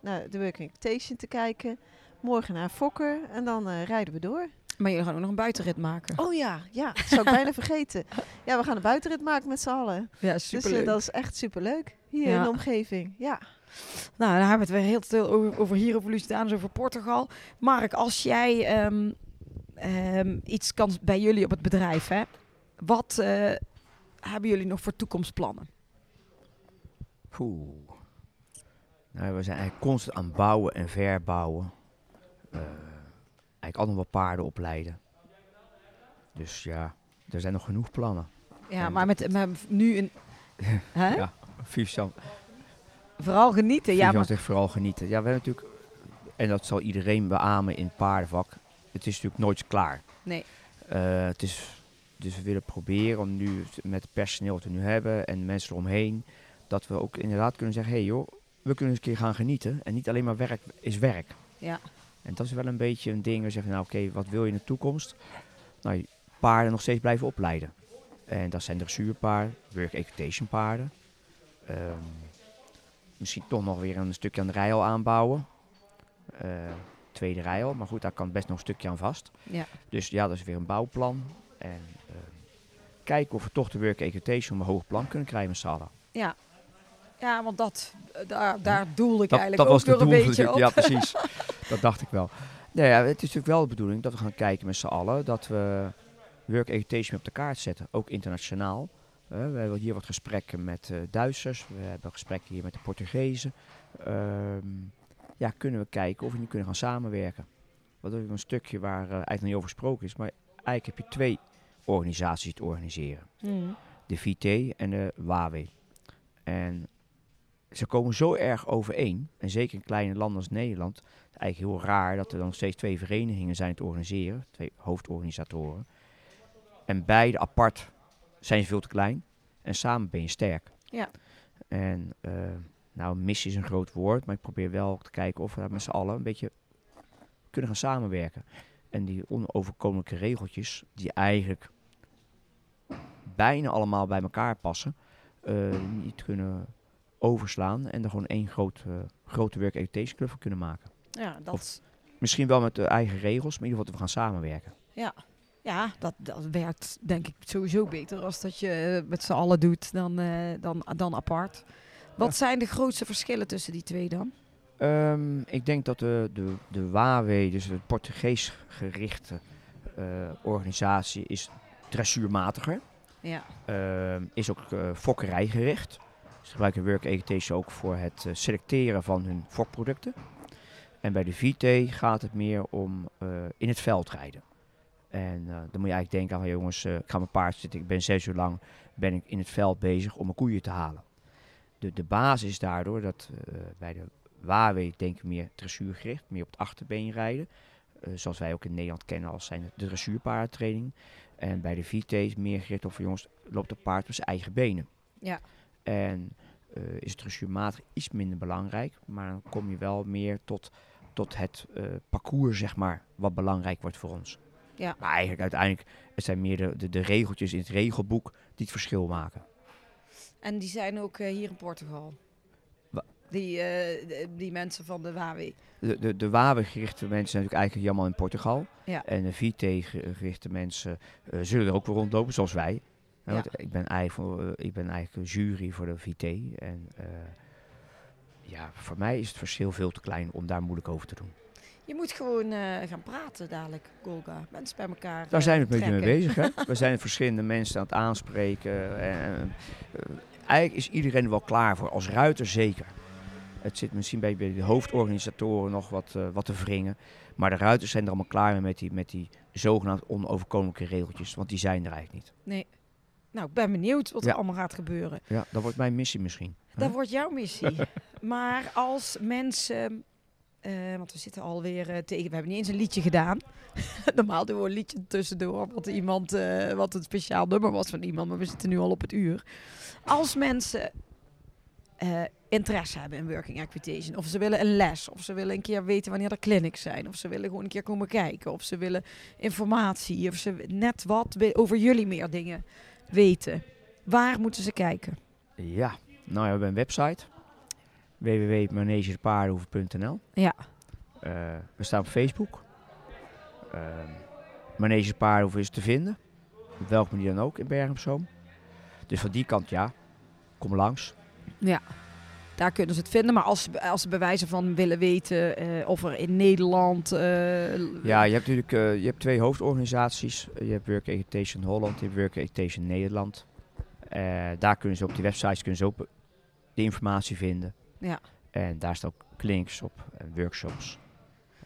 naar de Working Invitation te kijken. Morgen naar Fokker en dan rijden we door. Maar jullie gaan ook nog een buitenrit maken. Oh ja, ja, dat zou ik bijna vergeten. Ja, we gaan een buitenrit maken met z'n allen. ja, Dus superleuk. eh, dat is echt superleuk. Hier Ja. in de omgeving. Ja. Nou, dan hebben we het weer heel veel over, over hier over Lusitanos, over Portugal. Mark, als jij ehm, ehm, iets kan bij jullie op het bedrijf, hè? wat eh, hebben jullie nog voor toekomstplannen? Poeh. Nou, we zijn eigenlijk constant aan bouwen en verbouwen. Eh, eigenlijk allemaal wat paarden opleiden. Dus ja, er zijn nog genoeg plannen. Ja, maar met, met nu een. Hè? Ja, Vooral genieten. Ja, maar, zegt vooral genieten. Ja, we hebben natuurlijk, en dat zal iedereen beamen in het paardenvak, het is natuurlijk nooit klaar. Nee. Eh, het is dus we willen proberen om nu met het personeel wat we nu hebben en mensen eromheen, dat we ook inderdaad kunnen zeggen, hé hey joh, we kunnen eens een keer gaan genieten. En niet alleen maar werk is werk. Ja. En dat is wel een beetje een ding. We zeggen, nou oké, wat wil je in de toekomst? Nou, paarden nog steeds blijven opleiden. En dat zijn dressuurpaarden, work equitation paarden. Ehm, misschien toch nog weer een stukje aan de rijal aanbouwen. Eh, tweede rijal, maar goed, daar kan best nog een stukje aan vast. Ja. Dus ja, dat is weer een bouwplan. En ehm, kijken of we toch de work equitation op een hoog plan kunnen krijgen met allen. Ja. Ja, want dat, eh, daar, daar doelde ik Dat, eigenlijk dat ook was de weer een doel beetje op. Ja, precies. dat dacht ik wel. Nee, ja, het is natuurlijk wel de bedoeling dat we gaan kijken met z'n allen. Dat we work education op de kaart zetten. Ook internationaal. Eh, we hebben hier wat gesprekken met eh, Duitsers. We hebben gesprekken hier met de Portugezen. Ehm, ja, kunnen we kijken of we nu kunnen gaan samenwerken. Wat is een stukje waar eh, eigenlijk niet over gesproken is. Maar eigenlijk heb je twee organisaties het organiseren Hmm. de VT en de WAWE. En ze komen zo erg overeen, en zeker in kleine landen als Nederland, het is eigenlijk heel raar dat er dan nog steeds twee verenigingen zijn te organiseren, twee hoofdorganisatoren. En beide apart zijn ze veel te klein en samen ben je sterk. Ja. En eh, nou, missie is een groot woord, maar ik probeer wel te kijken of we daar met z'n allen een beetje kunnen gaan samenwerken. En die onoverkomelijke regeltjes, die eigenlijk bijna allemaal bij elkaar passen, eh, niet kunnen overslaan en er gewoon één groot, eh, grote work education club van kunnen maken. Ja, dat, Of- Misschien wel met de eigen regels, maar in ieder geval dat we gaan samenwerken. ja dat, dat werkt denk ik sowieso beter als dat je eh, met z'n allen doet dan, eh, dan, dan apart. Wat Ja. zijn de grootste verschillen tussen die twee dan? Ehm, ik denk dat de, de, de WAWE, dus de Portugees gerichte eh, organisatie, is dressuurmatiger. Ja. Ehm, is ook fokkerijgericht. Ze gebruiken Work Education ook voor het eh, selecteren van hun fokproducten. En bij de VT gaat het meer om eh, in het veld rijden. En eh, dan moet je eigenlijk denken aan, jongens, ik ga mijn paard zitten, ik ben zes uur lang ben ik in het veld bezig om mijn koeien te halen. De, de basis is daardoor dat bij de WAWE denk ik meer dressuurgericht, meer op het achterbeen rijden. Zoals wij ook in Nederland kennen als zijn de dressuurpaardentraining. En bij de VT is meer gericht op jongens, loopt het paard op zijn eigen benen. Ja. En eh, is het dressuurmatig iets minder belangrijk, maar dan kom je wel meer tot, tot het eh, parcours, zeg maar, wat belangrijk wordt voor ons. Ja. Maar eigenlijk uiteindelijk, het zijn meer de, de, de regeltjes in het regelboek die het verschil maken. En die zijn ook eh, hier in Portugal. Wa- Die, de- die mensen van de WAW. De, de, de WAWE-gerichte mensen zijn natuurlijk eigenlijk allemaal in Portugal. Ja. En de VT-gerichte mensen zullen er ook wel rondlopen, zoals wij. Ja. Want Ik, ben eigenlijk eh, ik ben eigenlijk een jury voor de VT. En eh, ja, voor mij is het verschil veel te klein om daar moeilijk over te doen. Je moet gewoon eh, gaan praten dadelijk, Golga. Mensen bij elkaar Daar zijn we een beetje mee bezig. Hè? We zijn verschillende mensen aan het aanspreken. En, eigenlijk is iedereen er wel klaar voor, als ruiter zeker. Het zit misschien bij, bij de hoofdorganisatoren nog wat, wat te wringen. Maar de ruiters zijn er allemaal klaar mee met die, met die zogenaamd onoverkomelijke regeltjes. Want die zijn er eigenlijk niet. Nee. Nou, ik ben benieuwd wat Ja. er allemaal gaat gebeuren. Ja, dat wordt mijn missie misschien. Dat wordt jouw missie. maar als mensen... eh, want we zitten alweer eh, tegen... We hebben niet eens een liedje gedaan. Normaal doen we een liedje tussendoor. Wat, iemand, eh, wat een speciaal nummer was van iemand. Maar we zitten nu al op het uur. Als mensen interesse hebben in working equitation. Of ze willen een les. Of ze willen een keer weten wanneer er clinics zijn. Of ze willen gewoon een keer komen kijken. Of ze willen informatie. Of ze net wat over jullie meer dingen weten. Waar moeten ze kijken? Ja, nou we hebben een website. www.manegepaardenhoeven.nl Ja. Eh, we staan op Facebook. Uh, Manege Paardenhoeven is te vinden. Op welke manier dan ook in Bergen op Zoom. Dus van die kant ja, kom langs. Daar kunnen ze het vinden. Maar als, ze- als ze bewijzen van willen weten eh, of er in Nederland... eh, Ja, je hebt natuurlijk eh, je hebt twee hoofdorganisaties. Je hebt Work Education Holland, je hebt Work Education Nederland. Daar kunnen ze op die websites kunnen ze ook de informatie vinden. Ja. En daar staan ook clinics op en workshops.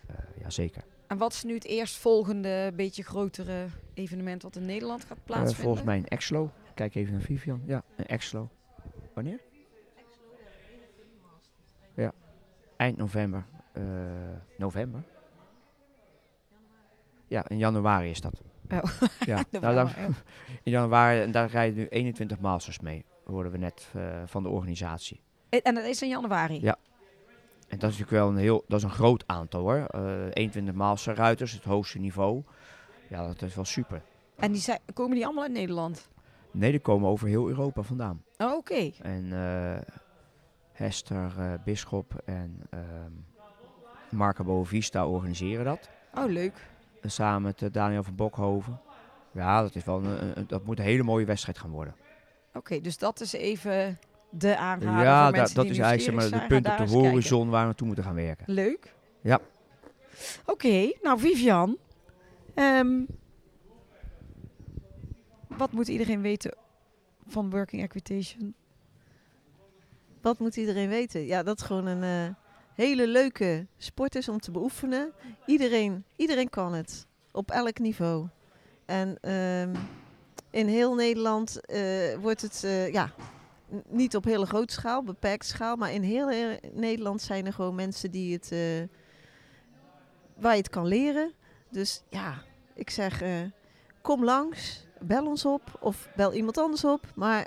Eh Jazeker. En wat is nu het eerstvolgende beetje grotere evenement wat in Nederland gaat plaatsvinden? volgens mij een Exlo. Kijk even naar Vivian. Ja, een Exlo. Wanneer? Ja, eind november. Eh, november? Ja, in januari is dat. Oh. Ja, nou, dan, in januari, en daar rijden nu 21 masters mee, hoorden we net eh, van de organisatie. En dat is in januari? Ja. En dat is natuurlijk wel een heel, dat is een groot aantal hoor. Eh 21 master ruiters, het hoogste niveau. Ja, dat is wel super. En die zijn, komen die allemaal uit Nederland? Nee, die komen over heel Europa vandaan. Oh, Oké. En eh, Hester uh, Bisschop en ehm Marco Bovista organiseren dat. Oh, leuk. En samen met eh, Daniel van Bokhoven. Ja, dat, is wel een, een- dat moet een hele mooie wedstrijd gaan worden. Oké, dus dat is even de aanrader ja, voor da- mensen dat die is eigenlijk zeg maar, de punt op de kijken. horizon waar we naartoe moeten gaan werken. Leuk. Ja. Oké, nou Vivian. ehm, wat moet iedereen weten van Working Equitation? Wat moet iedereen weten? Ja, dat het gewoon een eh, hele leuke sport is om te beoefenen. Iedereen, iedereen kan het. Op elk niveau. En ehm, in heel Nederland eh, wordt het, eh, ja, niet op hele grote schaal, beperkte schaal. Maar in heel, Nederland zijn er gewoon mensen die het, waar je het kan leren. Dus ja, ik zeg, kom langs, bel ons op of bel iemand anders op. Maar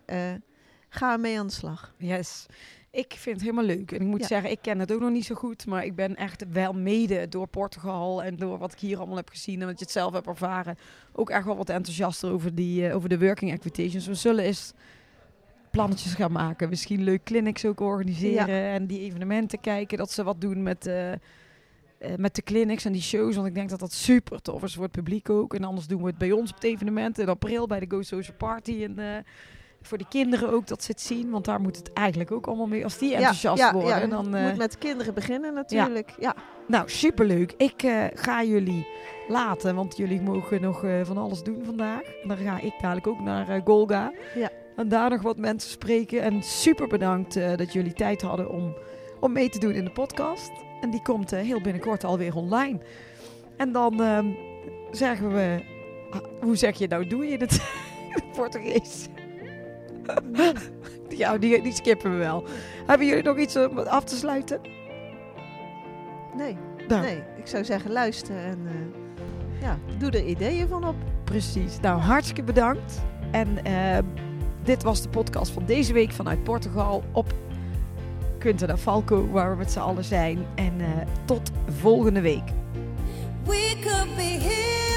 ga ermee aan de slag. Yes. Ik vind het helemaal leuk. En ik moet Ja. zeggen, ik ken het ook nog niet zo goed. Maar ik ben echt wel mede door Portugal en door wat ik hier allemaal heb gezien en wat je het zelf hebt ervaren. Ook echt wel wat enthousiaster over, die, eh, over de Working Equitations. We zullen eens plannetjes gaan maken. Misschien leuk clinics ook organiseren en die evenementen kijken. Dat ze wat doen met, eh, eh, met de clinics en die shows. Want ik denk dat dat super tof is voor het publiek ook. En anders doen we het bij ons op het evenement in april bij de Go Social Party. En voor die kinderen ook dat ze het zien. Want daar moet het eigenlijk ook allemaal mee. Als die enthousiast worden, je dan... eh, moet met kinderen beginnen natuurlijk. Ja. nou, superleuk. Ik eh, ga jullie laten, want jullie mogen nog eh, van alles doen vandaag. En dan ga ik dadelijk ook naar Golga. Ja. En daar nog wat mensen spreken. En super bedankt dat jullie tijd hadden om, om mee te doen in de podcast. En die komt heel binnenkort alweer online. En dan ehm, zeggen we... ah, hoe zeg je nou? Doe je het in het Portugees? ja, die, die skippen we wel. Hebben jullie nog iets om af te sluiten? Nee, Nou, nee, ik zou zeggen luister en eh, ja, doe er ideeën van op. Precies. Nou, hartstikke bedankt. En eh, dit was de podcast van deze week vanuit Portugal op Quinta da Falco, waar we met z'n allen zijn. En eh, tot volgende week. We could be heroes.